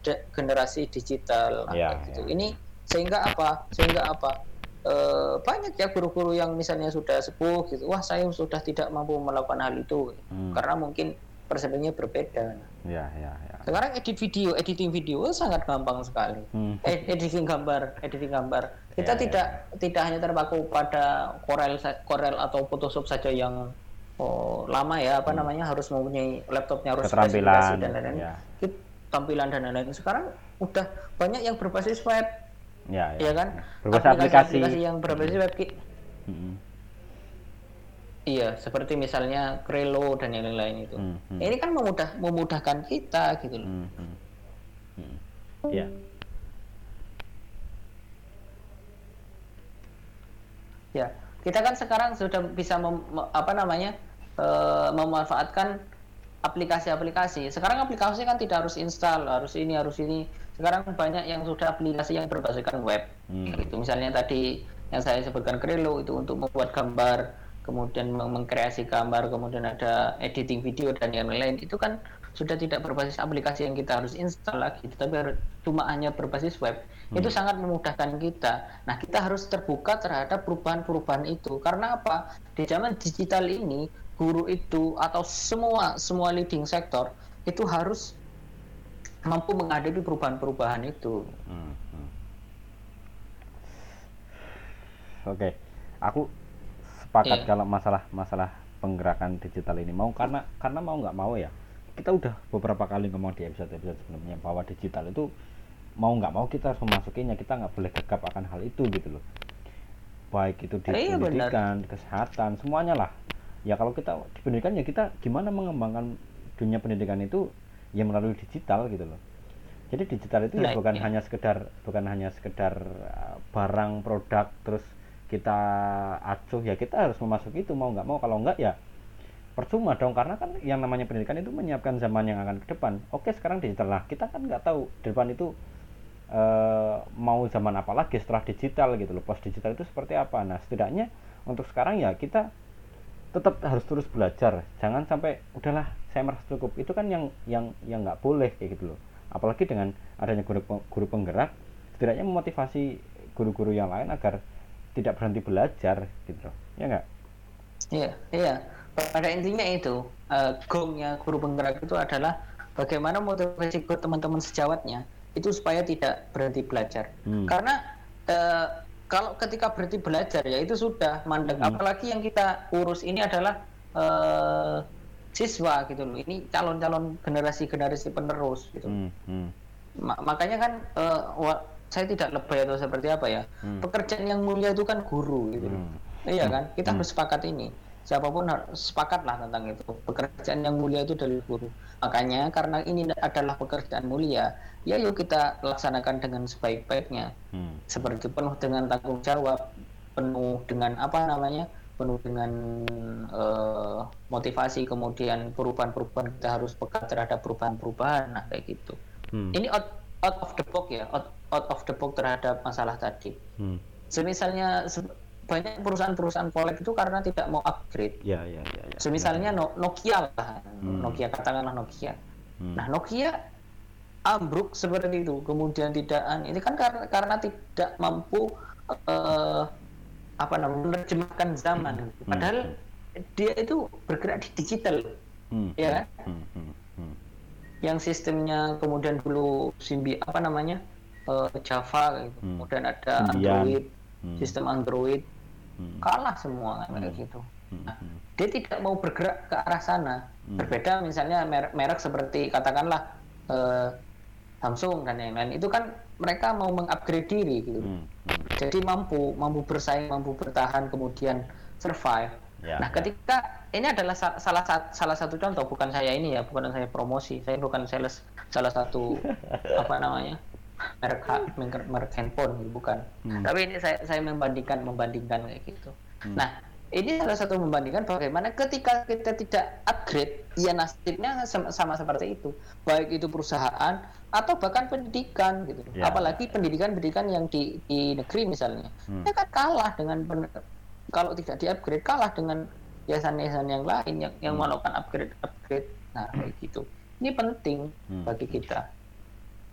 de- generasi digital. Nah, Ya, gitu. ya. ini sehingga apa? Sehingga apa? Eh, banyak ya guru-guru yang misalnya sudah sepuh gitu. Wah saya sudah tidak mampu melakukan hal itu. Hmm. karena mungkin persepsinya berbeda. Ya ya ya. Sekarang edit video editing video sangat gampang sekali. Hmm. Ed- editing gambar editing gambar. Kita Ya, tidak tidak hanya terpaku pada Corel Corel atau Photoshop saja yang oh, lama ya apa namanya harus mempunyai laptopnya harus Hmm. Keterampilan, dan lain-lain. ya. Tampilan dan lain-lain. Sekarang udah banyak yang berbasis web. Ya ya. Kan? Berbasis aplikasi, aplikasi. yang berbasis web Ki. Hmm, iya seperti misalnya Krelo dan yang lain-lain itu. Hmm, hmm, ini kan memudah memudahkan kita gitu loh. Hmm, hmm, hmm. ya Ya, kita kan sekarang sudah bisa mem, apa namanya uh, memanfaatkan aplikasi-aplikasi. Sekarang aplikasi kan tidak harus install, harus ini, harus ini. Sekarang banyak yang sudah aplikasi yang berbasiskan web. Hmm. Itu misalnya tadi yang saya sebutkan Krelo itu untuk membuat gambar, kemudian mengkreasi gambar, kemudian ada editing video dan yang lain. Itu kan sudah tidak berbasis aplikasi yang kita harus install lagi, tetapi cuma hanya berbasis web. Hmm. Itu sangat memudahkan kita. Nah, kita harus terbuka terhadap perubahan-perubahan itu. Karena apa? Di zaman digital ini, guru itu atau semua semua leading sektor itu harus mampu menghadapi perubahan-perubahan itu. Hmm. hmm. Oke, okay. aku sepakat yeah. kalau masalah masalah penggerakan digital ini mau karena karena mau nggak mau ya kita udah beberapa kali ngomong di episode-episode sebelumnya bahwa digital itu mau nggak mau kita harus memasukinya kita nggak boleh gegap akan hal itu gitu loh baik itu di eh, pendidikan benar. kesehatan semuanya lah ya kalau kita di pendidikan ya kita gimana mengembangkan dunia pendidikan itu? Ya melalui digital gitu loh. Jadi digital itu ya nah, ya bukan ya. hanya sekedar bukan hanya sekedar uh, barang produk terus kita acuh ya kita harus memasuki itu mau nggak mau. Kalau nggak ya percuma dong karena kan yang namanya pendidikan itu menyiapkan zaman yang akan ke depan. Oke sekarang digital. Lah kita kan nggak tahu depan itu uh, mau zaman apa lagi setelah digital gitu loh. Post digital itu seperti apa. Nah setidaknya untuk sekarang ya kita tetap harus terus belajar. Jangan sampai udahlah saya merasa cukup. Itu kan yang yang yang nggak boleh kayak gitu loh. Apalagi dengan adanya guru guru penggerak setidaknya memotivasi guru-guru yang lain agar tidak berhenti belajar gitu loh. Ya nggak? Iya iya. Pada intinya itu uh, gongnya guru penggerak itu adalah bagaimana motivasi ke teman-teman sejawatnya itu supaya tidak berhenti belajar. Hmm. karena uh, kalau ketika berhenti belajar ya itu sudah mandek hmm. apalagi yang kita urus ini adalah uh, siswa gitu loh ini calon-calon generasi-generasi penerus gitu hmm. Hmm. Ma makanya kan uh, saya tidak lebay atau seperti apa ya hmm. pekerjaan yang mulia itu kan guru gitu hmm. iya kan kita hmm. harus sepakat ini siapa pun harus sepakatlah tentang itu. Pekerjaan yang mulia itu dari guru. Makanya karena ini adalah pekerjaan mulia ya yuk kita laksanakan dengan sebaik-baiknya. Hmm. seperti penuh dengan tanggung jawab penuh dengan apa namanya? Penuh dengan uh, motivasi kemudian perubahan-perubahan kita harus peka terhadap perubahan-perubahan. Nah kayak gitu. Hmm. ini out, out of the box ya out, out of the box terhadap masalah tadi. Hmm. semisalnya banyak perusahaan-perusahaan kolek itu karena tidak mau upgrade. Ya, ya, ya. ya Semisalnya ya. Nokia lah, hmm. Nokia katakanlah Nokia. Hmm. Nah Nokia ambruk seperti itu, kemudian tidak, ini kan karena karena tidak mampu uh, apa namanya menerjemahkan zaman. Hmm. Padahal hmm. dia itu bergerak di digital, hmm. ya kan? Hmm. Hmm. Hmm. Yang sistemnya kemudian dulu simbi apa namanya uh, Java, gitu. hmm. kemudian ada Android, hmm. sistem Android hmm. kalah semua kan, kayak hmm. gitu. Hmm. Nah, dia tidak mau bergerak ke arah sana. Berbeda misalnya merek, merek seperti katakanlah eh, Samsung dan yang lain itu kan mereka mau mengupgrade diri gitu. Jadi mampu mampu bersaing, mampu bertahan kemudian survive. Ya, nah, ya. ketika ini adalah salah salah satu contoh bukan saya ini ya, bukan saya promosi, saya bukan sales salah satu <laughs> apa namanya merek merek, merek handphone gitu, bukan hmm. tapi ini saya saya membandingkan membandingkan kayak gitu hmm. nah ini salah satu membandingkan bagaimana ketika kita tidak upgrade ya nasibnya sama, sama seperti itu baik itu perusahaan atau bahkan pendidikan gitu ya. apalagi pendidikan-pendidikan yang di, di negeri misalnya hmm. ya kan kalah dengan kalau tidak di upgrade kalah dengan yayasan-yayasan yang lain yang yang hmm. melakukan upgrade upgrade nah kayak gitu ini penting hmm. bagi kita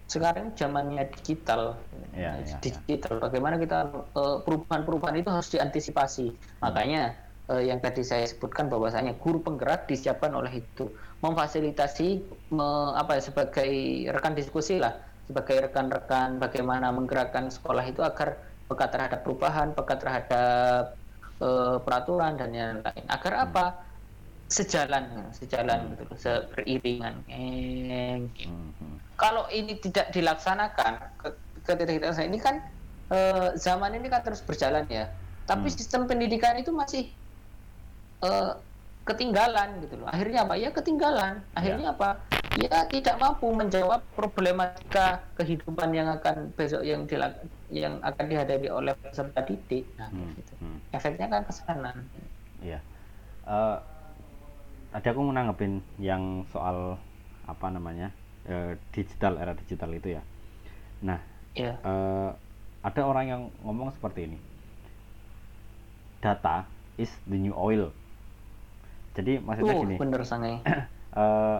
sekarang zamannya digital, ya, ya, digital. Ya. Bagaimana kita eh, perubahan-perubahan itu harus diantisipasi. Hmm. Makanya uh, yang tadi saya sebutkan bahwasanya guru penggerak disiapkan oleh itu memfasilitasi me, apa ya sebagai rekan diskusi lah, sebagai rekan-rekan bagaimana menggerakkan sekolah itu agar peka terhadap perubahan, peka terhadap uh, peraturan dan yang lain. Agar hmm. apa? sejalan sejalan gitu beriringan eh, gitu. hmm. Kalau ini tidak dilaksanakan ketika ini kan eh, zaman ini kan terus berjalan ya tapi hmm. sistem pendidikan itu masih eh, ketinggalan gitu loh akhirnya apa ya ketinggalan akhirnya ya. apa ya tidak mampu menjawab problematika kehidupan yang akan besok yang dilak yang akan dihadapi oleh peserta didik nah, hmm. gitu. hmm efeknya kan ke sana Iya. Eh tadi aku mau nanggepin yang soal apa namanya eh, digital era digital itu ya. Nah, ya eh, ada orang yang ngomong seperti ini. Data is the new oil. Jadi maksudnya uh gini, bener sangai <clears throat> eh,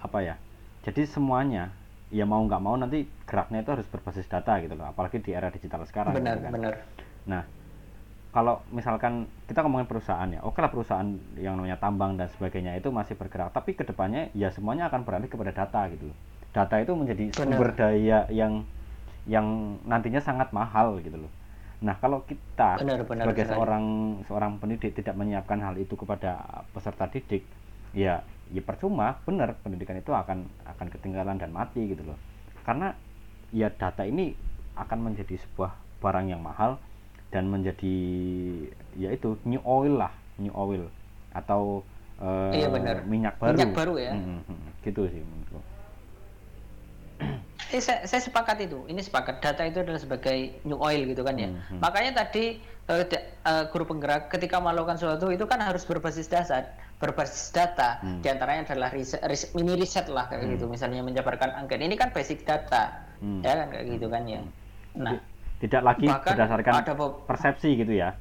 apa ya? Jadi semuanya ya mau nggak mau nanti geraknya itu harus berbasis data gitu loh. Apalagi di era digital sekarang. benar gitu kan. benar Nah, kalau misalkan kita ngomongin perusahaan ya, oke lah perusahaan yang namanya tambang dan sebagainya itu masih bergerak, tapi ke depannya ya semuanya akan beralih kepada data gitu loh. Data itu menjadi Benar. sumber daya yang yang nantinya sangat mahal gitu loh. Nah, kalau kita Benar, benar sebagai sekali. seorang seorang pendidik tidak menyiapkan hal itu kepada peserta didik, ya ya percuma, benar pendidikan itu akan akan ketinggalan dan mati gitu loh. Karena ya data ini akan menjadi sebuah barang yang mahal dan menjadi ya itu new oil lah, new oil atau eh, Iya, benar. minyak baru. Minyak baru ya. Mm, mm, mm. gitu sih menurutku. <clears throat> Eh, saya, saya sepakat itu. Ini sepakat. Data itu adalah sebagai new oil gitu kan ya. Hmm, hmm. Makanya tadi da- eh, guru penggerak ketika melakukan sesuatu itu kan harus berbasis dasar, berbasis data. Hmm. Di antaranya adalah riset, riset- mini riset lah kayak gitu. Misalnya menjabarkan angket. Ini kan basic data, Hmm. ya kan kayak gitu kan ya. Nah, Tidak lagi Bahkan berdasarkan ada persepsi gitu ya.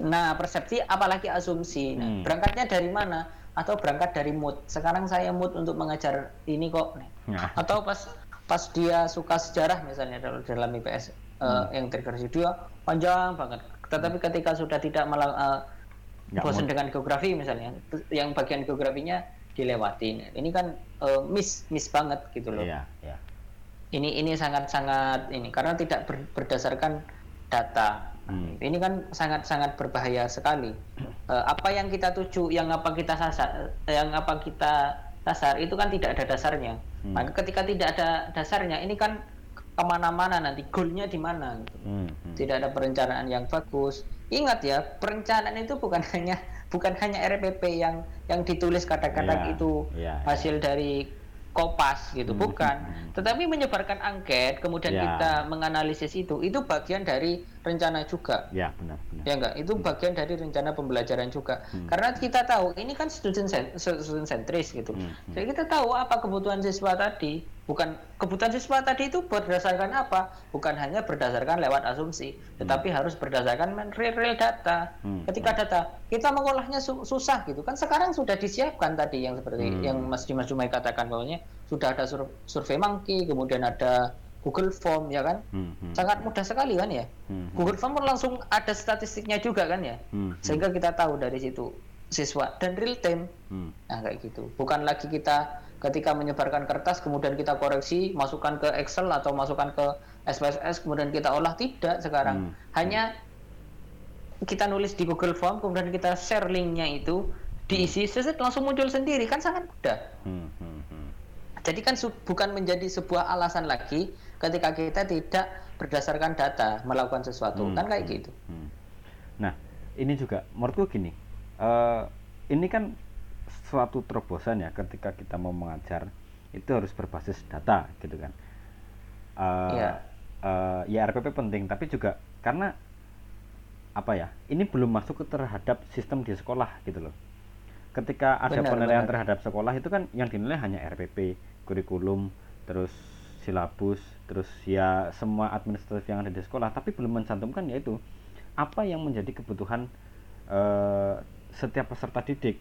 Nah, persepsi apalagi asumsi. Nah, Hmm. berangkatnya dari mana? Atau berangkat dari mood. Sekarang saya mood untuk mengajar ini kok. Nih. Nah, Atau pas pas dia suka sejarah misalnya dalam dalam IPS eh, yang terversi dia panjang banget. Tetapi ketika sudah tidak malah eh, Nggak bosan mood. dengan geografi misalnya, yang bagian geografinya dilewatin. Ini kan eh, miss miss banget gitu loh iya, iya. Ini ini sangat sangat ini karena tidak ber- berdasarkan data Hmm. ini kan sangat sangat berbahaya sekali Eh, apa yang kita tuju yang apa kita sasar yang apa kita sasar itu kan tidak ada dasarnya Hmm. maka ketika tidak ada dasarnya ini kan ke mana-mana nanti goalnya di mana gitu. Hmm, hmm. tidak ada perencanaan yang bagus ingat ya perencanaan itu bukan <laughs> hanya bukan hanya RPP yang yang ditulis kadang-kadang Iya, itu iya, iya. hasil dari kopas gitu Hmm, bukan hmm. tetapi menyebarkan angket kemudian Ya. kita menganalisis itu itu bagian dari rencana juga Ya, benar, benar. ya enggak itu bagian dari rencana pembelajaran juga Hmm. karena kita tahu ini kan student student sentris gitu Hmm, hmm. jadi kita tahu apa kebutuhan siswa tadi bukan kebutuhan siswa tadi itu berdasarkan apa? Bukan hanya berdasarkan lewat asumsi tetapi harus berdasarkan real, real data. Hmm, ketika data kita mengolahnya su- susah gitu. Kan sekarang sudah disiapkan tadi yang seperti Hmm. yang Mas Dimas Jumai katakan bahwanya sudah ada sur- survei monkey kemudian ada Google Form ya kan? Hmm, hmm. sangat mudah sekali kan ya? Hmm, hmm. Google Form langsung ada statistiknya juga kan ya? Hmm, hmm. sehingga kita tahu dari situ siswa dan real time. Hmm. nah kayak gitu. Bukan lagi kita ketika menyebarkan kertas kemudian kita koreksi masukkan ke Excel atau masukkan ke SPSS kemudian kita olah tidak sekarang Hmm. hanya kita nulis di Google Form kemudian kita share linknya itu diisi seset langsung muncul sendiri kan sangat mudah Hmm, hmm, hmm. jadi kan bukan menjadi sebuah alasan lagi ketika kita tidak berdasarkan data melakukan sesuatu Hmm, kan kayak hmm, gitu hmm. Nah, ini juga menurutku gini. eh, ini kan suatu terobosan ya ketika kita mau mengajar itu harus berbasis data gitu kan. Eh, Iya. eh, ya RPP penting tapi juga karena apa ya? Ini belum masuk ke terhadap sistem di sekolah gitu loh. Ketika ada Benar, penilaian benar. terhadap sekolah itu kan yang dinilai hanya RPP, kurikulum, terus silabus, terus ya semua administratif yang ada di sekolah, tapi belum mencantumkan yaitu apa yang menjadi kebutuhan eh, setiap peserta didik.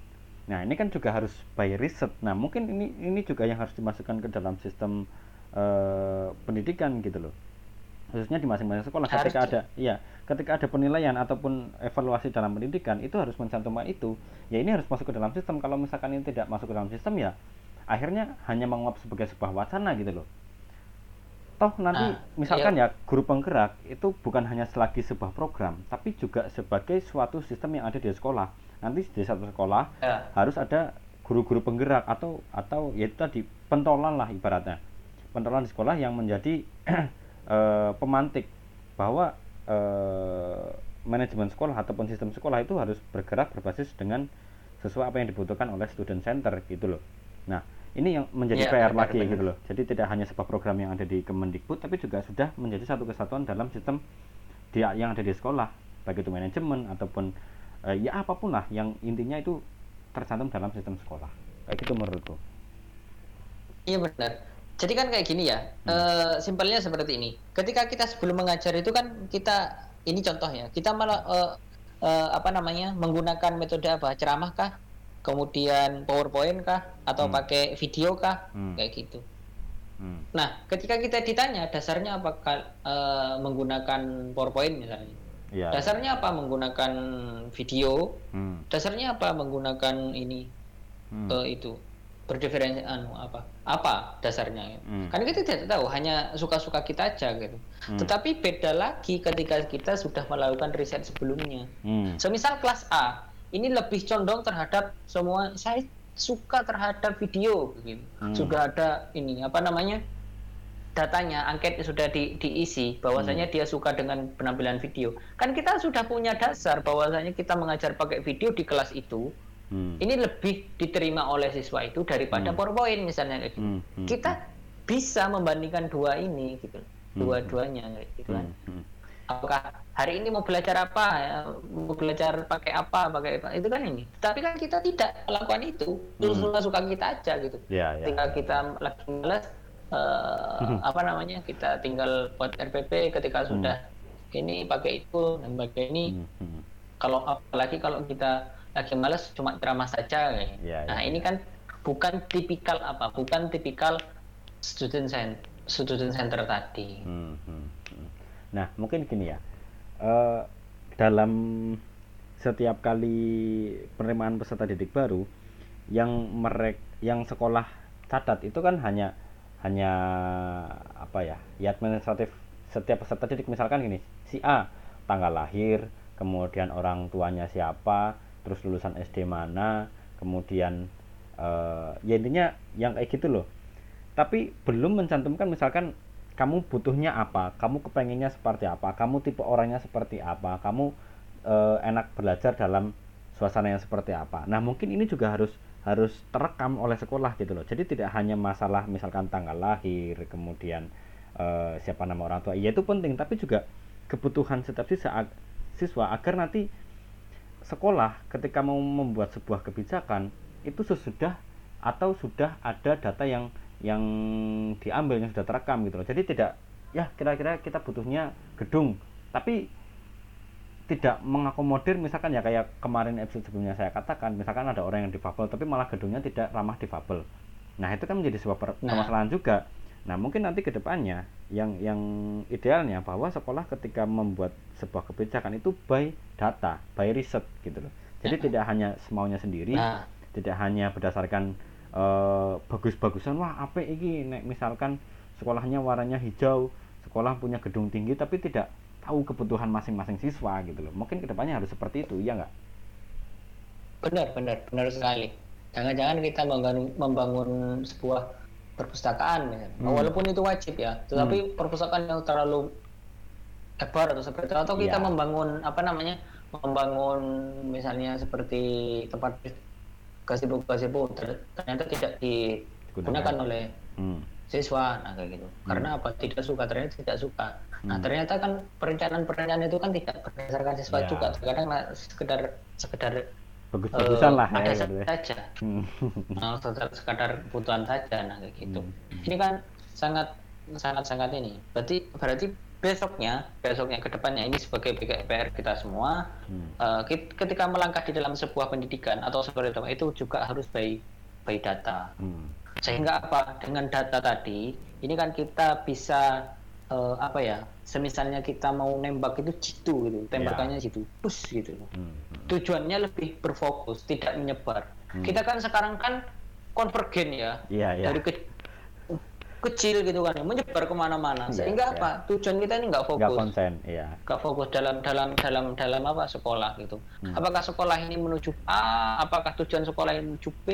Nah, ini kan juga harus by riset. Nah, mungkin ini ini juga yang harus dimasukkan ke dalam sistem eh, pendidikan gitu loh. Khususnya di masing-masing sekolah Harus ketika di- ada iya, ketika ada penilaian ataupun evaluasi dalam pendidikan itu harus mencantumkan itu. Ya ini harus masuk ke dalam sistem. Kalau misalkan ini tidak masuk ke dalam sistem ya akhirnya hanya menguap sebagai sebuah wacana gitu loh. Toh nanti Ah, misalkan ya guru penggerak itu bukan hanya selagi sebuah program, tapi juga sebagai suatu sistem yang ada di sekolah. Nanti di satu sekolah Ya. harus ada guru-guru penggerak atau atau ya itu tadi pentolan lah ibaratnya. Pentolan di sekolah yang menjadi <clears throat> eh, pemantik bahwa eh, manajemen sekolah ataupun sistem sekolah itu harus bergerak berbasis dengan sesuai apa yang dibutuhkan oleh student center gitu loh. Nah, ini yang menjadi Iya, PR benar, lagi benar. gitu loh. Jadi tidak hanya sebuah program yang ada di Kemendikbud tapi juga sudah menjadi satu kesatuan dalam sistem di, yang ada di sekolah. baik itu manajemen ataupun uh, ya apa pun lah yang intinya itu tercantum dalam sistem sekolah. Kayak gitu menurutku. Iya benar. Jadi kan kayak gini ya hmm. uh, simpelnya seperti ini. Ketika kita sebelum mengajar itu kan kita ini contohnya kita malah uh, uh, apa namanya menggunakan metode apa? Ceramah kah? Kemudian powerpoint kah? Atau hmm. pakai video kah? Hmm. kayak gitu. Hmm. Nah, ketika kita ditanya dasarnya apakah uh, menggunakan PowerPoint misalnya, ya, dasarnya ya. apa menggunakan video, hmm. dasarnya apa menggunakan ini, hmm. uh, itu berdiferensi anu apa, apa dasarnya? Hmm. Karena kita tidak tahu, hanya suka-suka kita aja gitu. Hmm. Tetapi beda lagi ketika kita sudah melakukan riset sebelumnya. Hmm. Semisal kelas A, ini lebih condong terhadap semua saya suka terhadap video gitu. Hmm. Sudah ada ini apa namanya? Datanya angket sudah di, diisi bahwasanya hmm. dia suka dengan penampilan video. Kan kita sudah punya dasar bahwasanya kita mengajar pakai video di kelas itu. Hmm. Ini lebih diterima oleh siswa itu daripada hmm. PowerPoint misalnya gitu. Hmm. Hmm. Kita bisa membandingkan dua ini gitu. Hmm. Dua-duanya gitu kan. Hmm. Hmm apakah hari ini mau belajar apa ya, mau belajar pakai apa pakai apa itu kan ini tapi kan kita tidak melakukan itu terus hmm. suka kita aja gitu yeah, yeah. tinggal kita lagi males uh, apa namanya kita tinggal buat RPP ketika hmm. sudah ini pakai itu dan pakai ini hmm. hmm. kalau apalagi kalau kita lagi males cuma ceramah saja kayak. Yeah, nah yeah, ini kan bukan tipikal apa bukan tipikal student center student center tadi hmm. Hmm. Nah, mungkin gini ya. Uh, dalam setiap kali penerimaan peserta didik baru yang merek yang sekolah catat itu kan hanya hanya apa ya ya administratif setiap peserta didik. Misalkan gini si A tanggal lahir kemudian orang tuanya siapa terus lulusan SD mana kemudian uh, ya intinya yang kayak gitu loh. Tapi belum mencantumkan misalkan kamu butuhnya apa kamu kepenginnya seperti apa kamu tipe orangnya seperti apa kamu uh, enak belajar dalam suasana yang seperti apa. Nah mungkin ini juga harus harus terekam oleh sekolah gitu loh. Jadi tidak hanya masalah misalkan tanggal lahir kemudian uh, siapa nama orang tua. Iya itu penting. Tapi juga kebutuhan setiap siswa siswa agar nanti sekolah ketika mau membuat sebuah kebijakan itu sesudah atau sudah ada data yang yang diambil yang sudah terekam gitu loh. Jadi tidak ya kira-kira kita butuhnya gedung. Tapi tidak mengakomodir misalkan ya kayak kemarin episode sebelumnya saya katakan misalkan ada orang yang difabel tapi malah gedungnya tidak ramah difabel nah itu kan menjadi sebuah nah. permasalahan nah. juga nah mungkin nanti ke depannya yang yang idealnya bahwa sekolah ketika membuat sebuah kebijakan itu by data by riset gitu loh jadi nah. tidak hanya semaunya sendiri nah. tidak hanya berdasarkan uh, bagus-bagusan wah apa ini nek misalkan sekolahnya warnanya hijau sekolah punya gedung tinggi tapi tidak tahu kebutuhan masing-masing siswa gitu loh mungkin ke depannya harus seperti itu iya nggak benar benar benar sekali jangan-jangan kita membangun, membangun sebuah perpustakaan ya. Hmm. walaupun itu wajib ya tetapi hmm. perpustakaan yang terlalu lebar atau seperti itu atau kita ya. membangun apa namanya membangun misalnya seperti tempat gazebo-gazebo ternyata tidak digunakan oleh hmm. siswa nah kayak gitu hmm. karena apa tidak suka ternyata tidak suka nah, hmm. ternyata kan perencanaan-perencanaan itu kan tidak berdasarkan siswa ya. juga kadang sekedar sekedar bagus-bagusan uh, lah ya, gitu ya. saja hmm. nah, sekadar kebutuhan saja nah kayak gitu hmm. ini kan sangat sangat sangat ini berarti berarti besoknya besoknya ke depannya ini sebagai PR kita semua hmm. uh, ketika melangkah di dalam sebuah pendidikan atau seperti itu itu juga harus by by data hmm. sehingga apa dengan data tadi ini kan kita bisa uh, apa ya semisalnya kita mau nembak itu jitu gitu tembakannya yeah. jitu push gitu hmm. tujuannya lebih berfokus tidak menyebar hmm. kita kan sekarang kan konvergen ya yeah, yeah. dari ke kecil gitu kan menyebar ke mana-mana yeah, sehingga yeah. apa tujuan kita ini nggak fokus nggak konsen iya nggak fokus dalam dalam dalam dalam apa sekolah gitu hmm. apakah sekolah ini menuju A apakah tujuan sekolah ini menuju B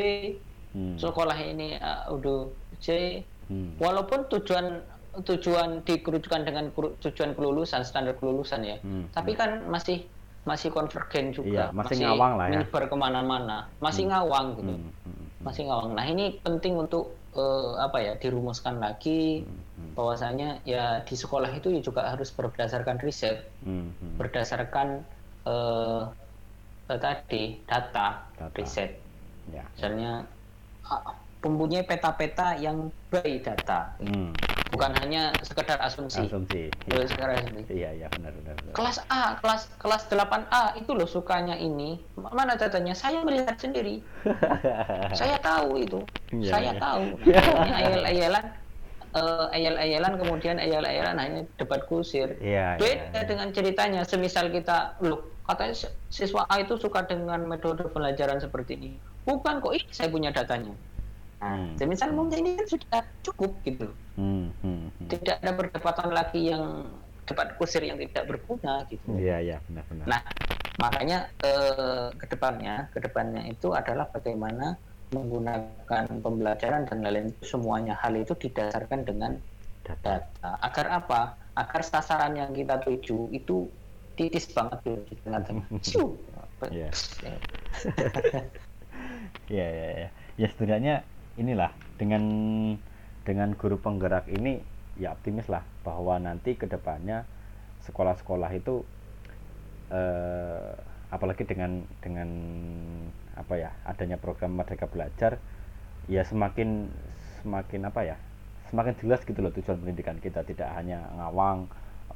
hmm. sekolah ini uh, udah C hmm. walaupun tujuan tujuan dikerucutkan dengan tujuan kelulusan standar kelulusan ya hmm. tapi kan masih masih konvergen juga iya, masih, masih ngawang lah ya menyebar ke mana-mana masih hmm. ngawang gitu hmm. Hmm. masih ngawang nah ini penting untuk uh, apa ya dirumuskan lagi hmm. bahwasanya ya di sekolah itu juga harus berdasarkan riset, hmm. berdasarkan eh, tadi data, Data. riset. ya Misalnya ah, mempunyai peta-peta yang by data, hmm. bukan hanya sekedar asumsi. asumsi Eh, sekedar asumsi. iya iya benar benar, benar. Kelas A, kelas kelas 8A itu loh sukanya ini. Mana datanya? Saya melihat sendiri. <laughs> saya tahu itu. Iya, saya iya. tahu. <laughs> Nah, ayel-ayelan eh, ayel-ayelan kemudian ayel-ayelan hanya debat kusir. Iya, iya, Beda iya. dengan ceritanya. Semisal kita, loh, katanya si- siswa A itu suka dengan metode pembelajaran seperti ini. Bukan kok, ini saya punya datanya. Nah, Hmm. semisal mungkin ini kan sudah cukup gitu. Hmm, hmm, hmm. Tidak ada perdebatan lagi yang debat kusir yang tidak berguna gitu. iya iya benar benar Nah, makanya eh, ke depannya, ke depannya itu adalah bagaimana menggunakan pembelajaran dan lain-lain semuanya hal itu didasarkan dengan data. Agar apa? Agar sasaran yang kita tuju itu titis banget tuh di tengah-tengah. <laughs> Iya. <laughs> Iya iya iya. Ya setidaknya inilah dengan dengan guru penggerak ini ya optimis lah bahwa nanti ke depannya sekolah-sekolah itu eh, apalagi dengan dengan apa ya adanya program Merdeka Belajar ya semakin semakin apa ya semakin jelas gitu loh tujuan pendidikan kita tidak hanya ngawang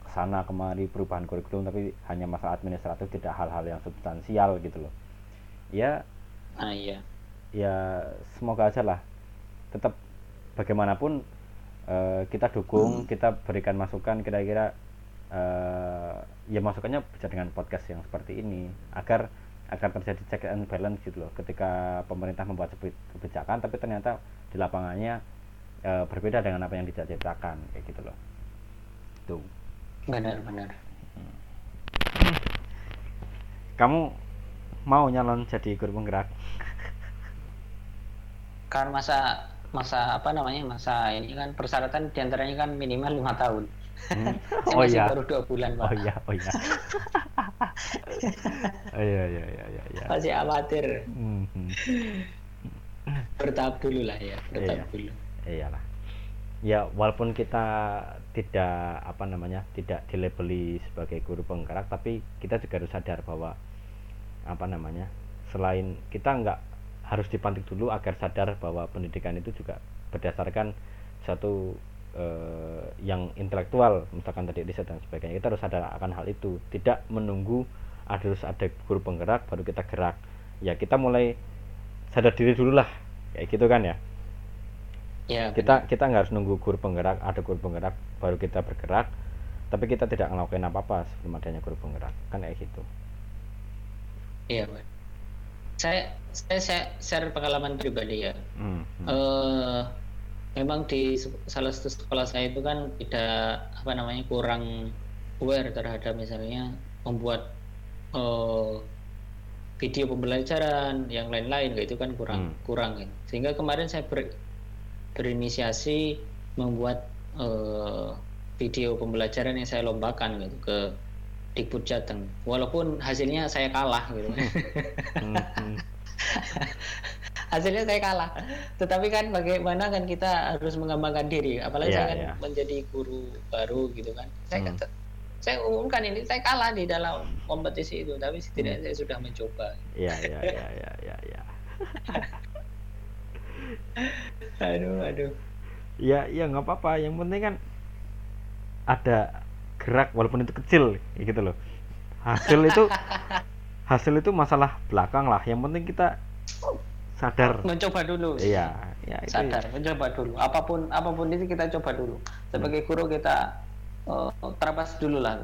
ke sana kemari perubahan kurikulum tapi hanya masalah administratif tidak hal-hal yang substansial gitu loh ya Nah, iya. ya semoga aja lah tetap bagaimanapun eh, kita dukung kita berikan masukan kira-kira eh, ya masukannya bisa dengan podcast yang seperti ini agar agar terjadi check and balance gitu loh. Ketika pemerintah membuat kebijakan tapi ternyata di lapangannya eh, berbeda dengan apa yang diciptakan kayak gitu loh. Tuh. Benar-benar. kamu mau nyalon jadi guru penggerak? Kan masa masa apa namanya masa ini kan persyaratan di antaranya kan minimal lima tahun. Hmm. <laughs> Oh masih iya baru dua bulan pak. oh iya oh iya <laughs> oh iya iya iya iya iya Masih amatir. Hmm, hmm. Bertahap dulu lah ya. Bertahap Iya. dulu. iyalah ya walaupun kita tidak apa namanya tidak dilabeli sebagai guru penggerak tapi kita juga harus sadar bahwa apa namanya selain kita nggak harus dipantik dulu agar sadar bahwa pendidikan itu juga berdasarkan satu eh, yang intelektual misalkan tadi riset dan sebagainya. Kita harus sadar akan hal itu. Tidak menunggu harus ada guru penggerak baru kita gerak. Ya kita mulai sadar diri dulu lah kayak gitu kan ya? Ya. kita kita nggak harus nunggu guru penggerak ada guru penggerak baru kita bergerak. Tapi kita tidak ngelakuin apa apa sebelum adanya guru penggerak. Kan kayak gitu. Iya. Saya, saya saya share pengalaman pribadi ya. Hmm, eh memang di salah satu sekolah saya itu kan tidak apa namanya kurang aware terhadap misalnya membuat eh, video pembelajaran yang lain-lain gitu kan kurang Hmm. kurang gitu. Sehingga kemarin saya ber- berinisiasi membuat eh, video pembelajaran yang saya lombakan gitu ke Dikbud Jateng. Walaupun hasilnya saya kalah gitu. Hmm, <laughs> hasilnya saya kalah tetapi kan bagaimana kan kita harus mengembangkan diri apalagi Iya, saya kan iya. menjadi guru baru gitu kan saya Hmm. kan saya umumkan ini saya kalah di dalam kompetisi itu tapi setidaknya Hmm. saya sudah mencoba Iya iya iya iya iya ya. <laughs> aduh aduh ya ya nggak apa-apa yang penting kan ada gerak walaupun itu kecil gitu loh hasil itu <laughs> hasil itu masalah belakang lah yang penting kita sadar mencoba dulu iya ya itu sadar mencoba dulu apa pun apa pun itu kita coba dulu sebagai guru kita eh, terabas dulu lah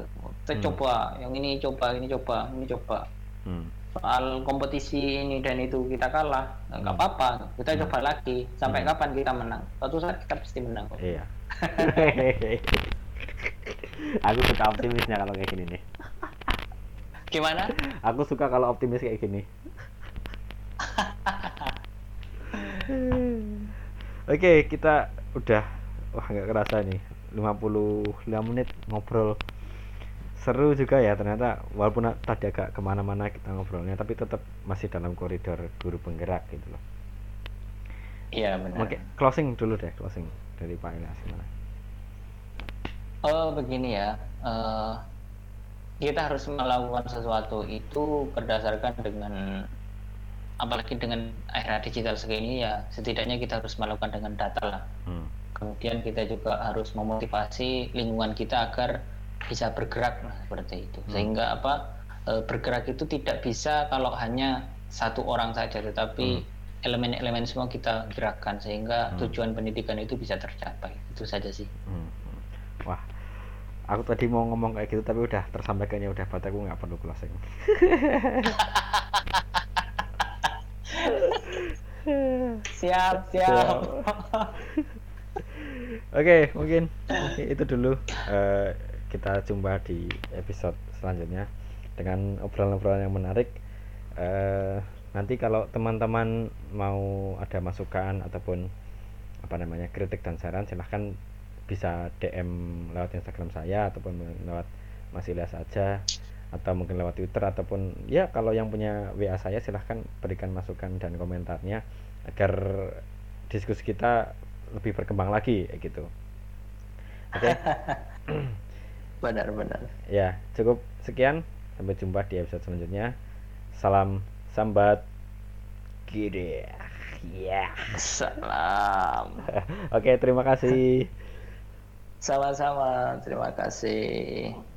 kita Hmm. coba yang ini coba ini coba ini coba Hmm. soal kompetisi ini dan itu kita kalah nggak Hmm. apa-apa kita Hmm. coba lagi sampai Hmm. kapan kita menang suatu saat kita pasti menang kok. Iya. <laughs> <laughs> Aku suka optimisnya kalau kayak gini nih. gimana Aku suka kalau optimis kayak gini. Oke, kita udah wah nggak kerasa nih 55 menit ngobrol seru juga ya ternyata walaupun tadi agak ke mana-mana kita ngobrolnya tapi tetap masih dalam koridor guru penggerak gitu loh. iya benar Oke, closing dulu deh closing dari Pak Ilyas gimana? Oh begini ya eh, kita harus melakukan sesuatu itu berdasarkan dengan apalagi dengan era digital segini ya setidaknya kita harus melakukan dengan data lah hmm. kemudian kita juga harus memotivasi lingkungan kita agar bisa bergerak nah, seperti itu hmm. sehingga apa e, bergerak itu tidak bisa kalau hanya satu orang saja tetapi hmm. elemen-elemen semua kita gerakkan sehingga hmm. tujuan pendidikan itu bisa tercapai itu saja sih hmm. Wah aku tadi mau ngomong kayak gitu tapi udah tersampaikan ya udah buat aku nggak perlu closing. Siap siap. Oke mungkin itu dulu. Uh, kita jumpa di episode selanjutnya dengan obrolan-obrolan yang menarik. Uh, nanti kalau teman-teman mau ada masukan ataupun apa namanya kritik dan saran silahkan bisa DM lewat Instagram saya ataupun lewat Mas Ilyas saja atau mungkin lewat Twitter ataupun ya kalau yang punya WA saya silahkan berikan masukan dan komentarnya agar diskusi kita lebih berkembang lagi gitu. Oke. <laughs> Okay? Benar-benar. Ya, cukup sekian. Sampai jumpa di episode selanjutnya. Salam sambat gede. Ya. Salam. <laughs> Oke, terima kasih. Sama-sama, terima kasih.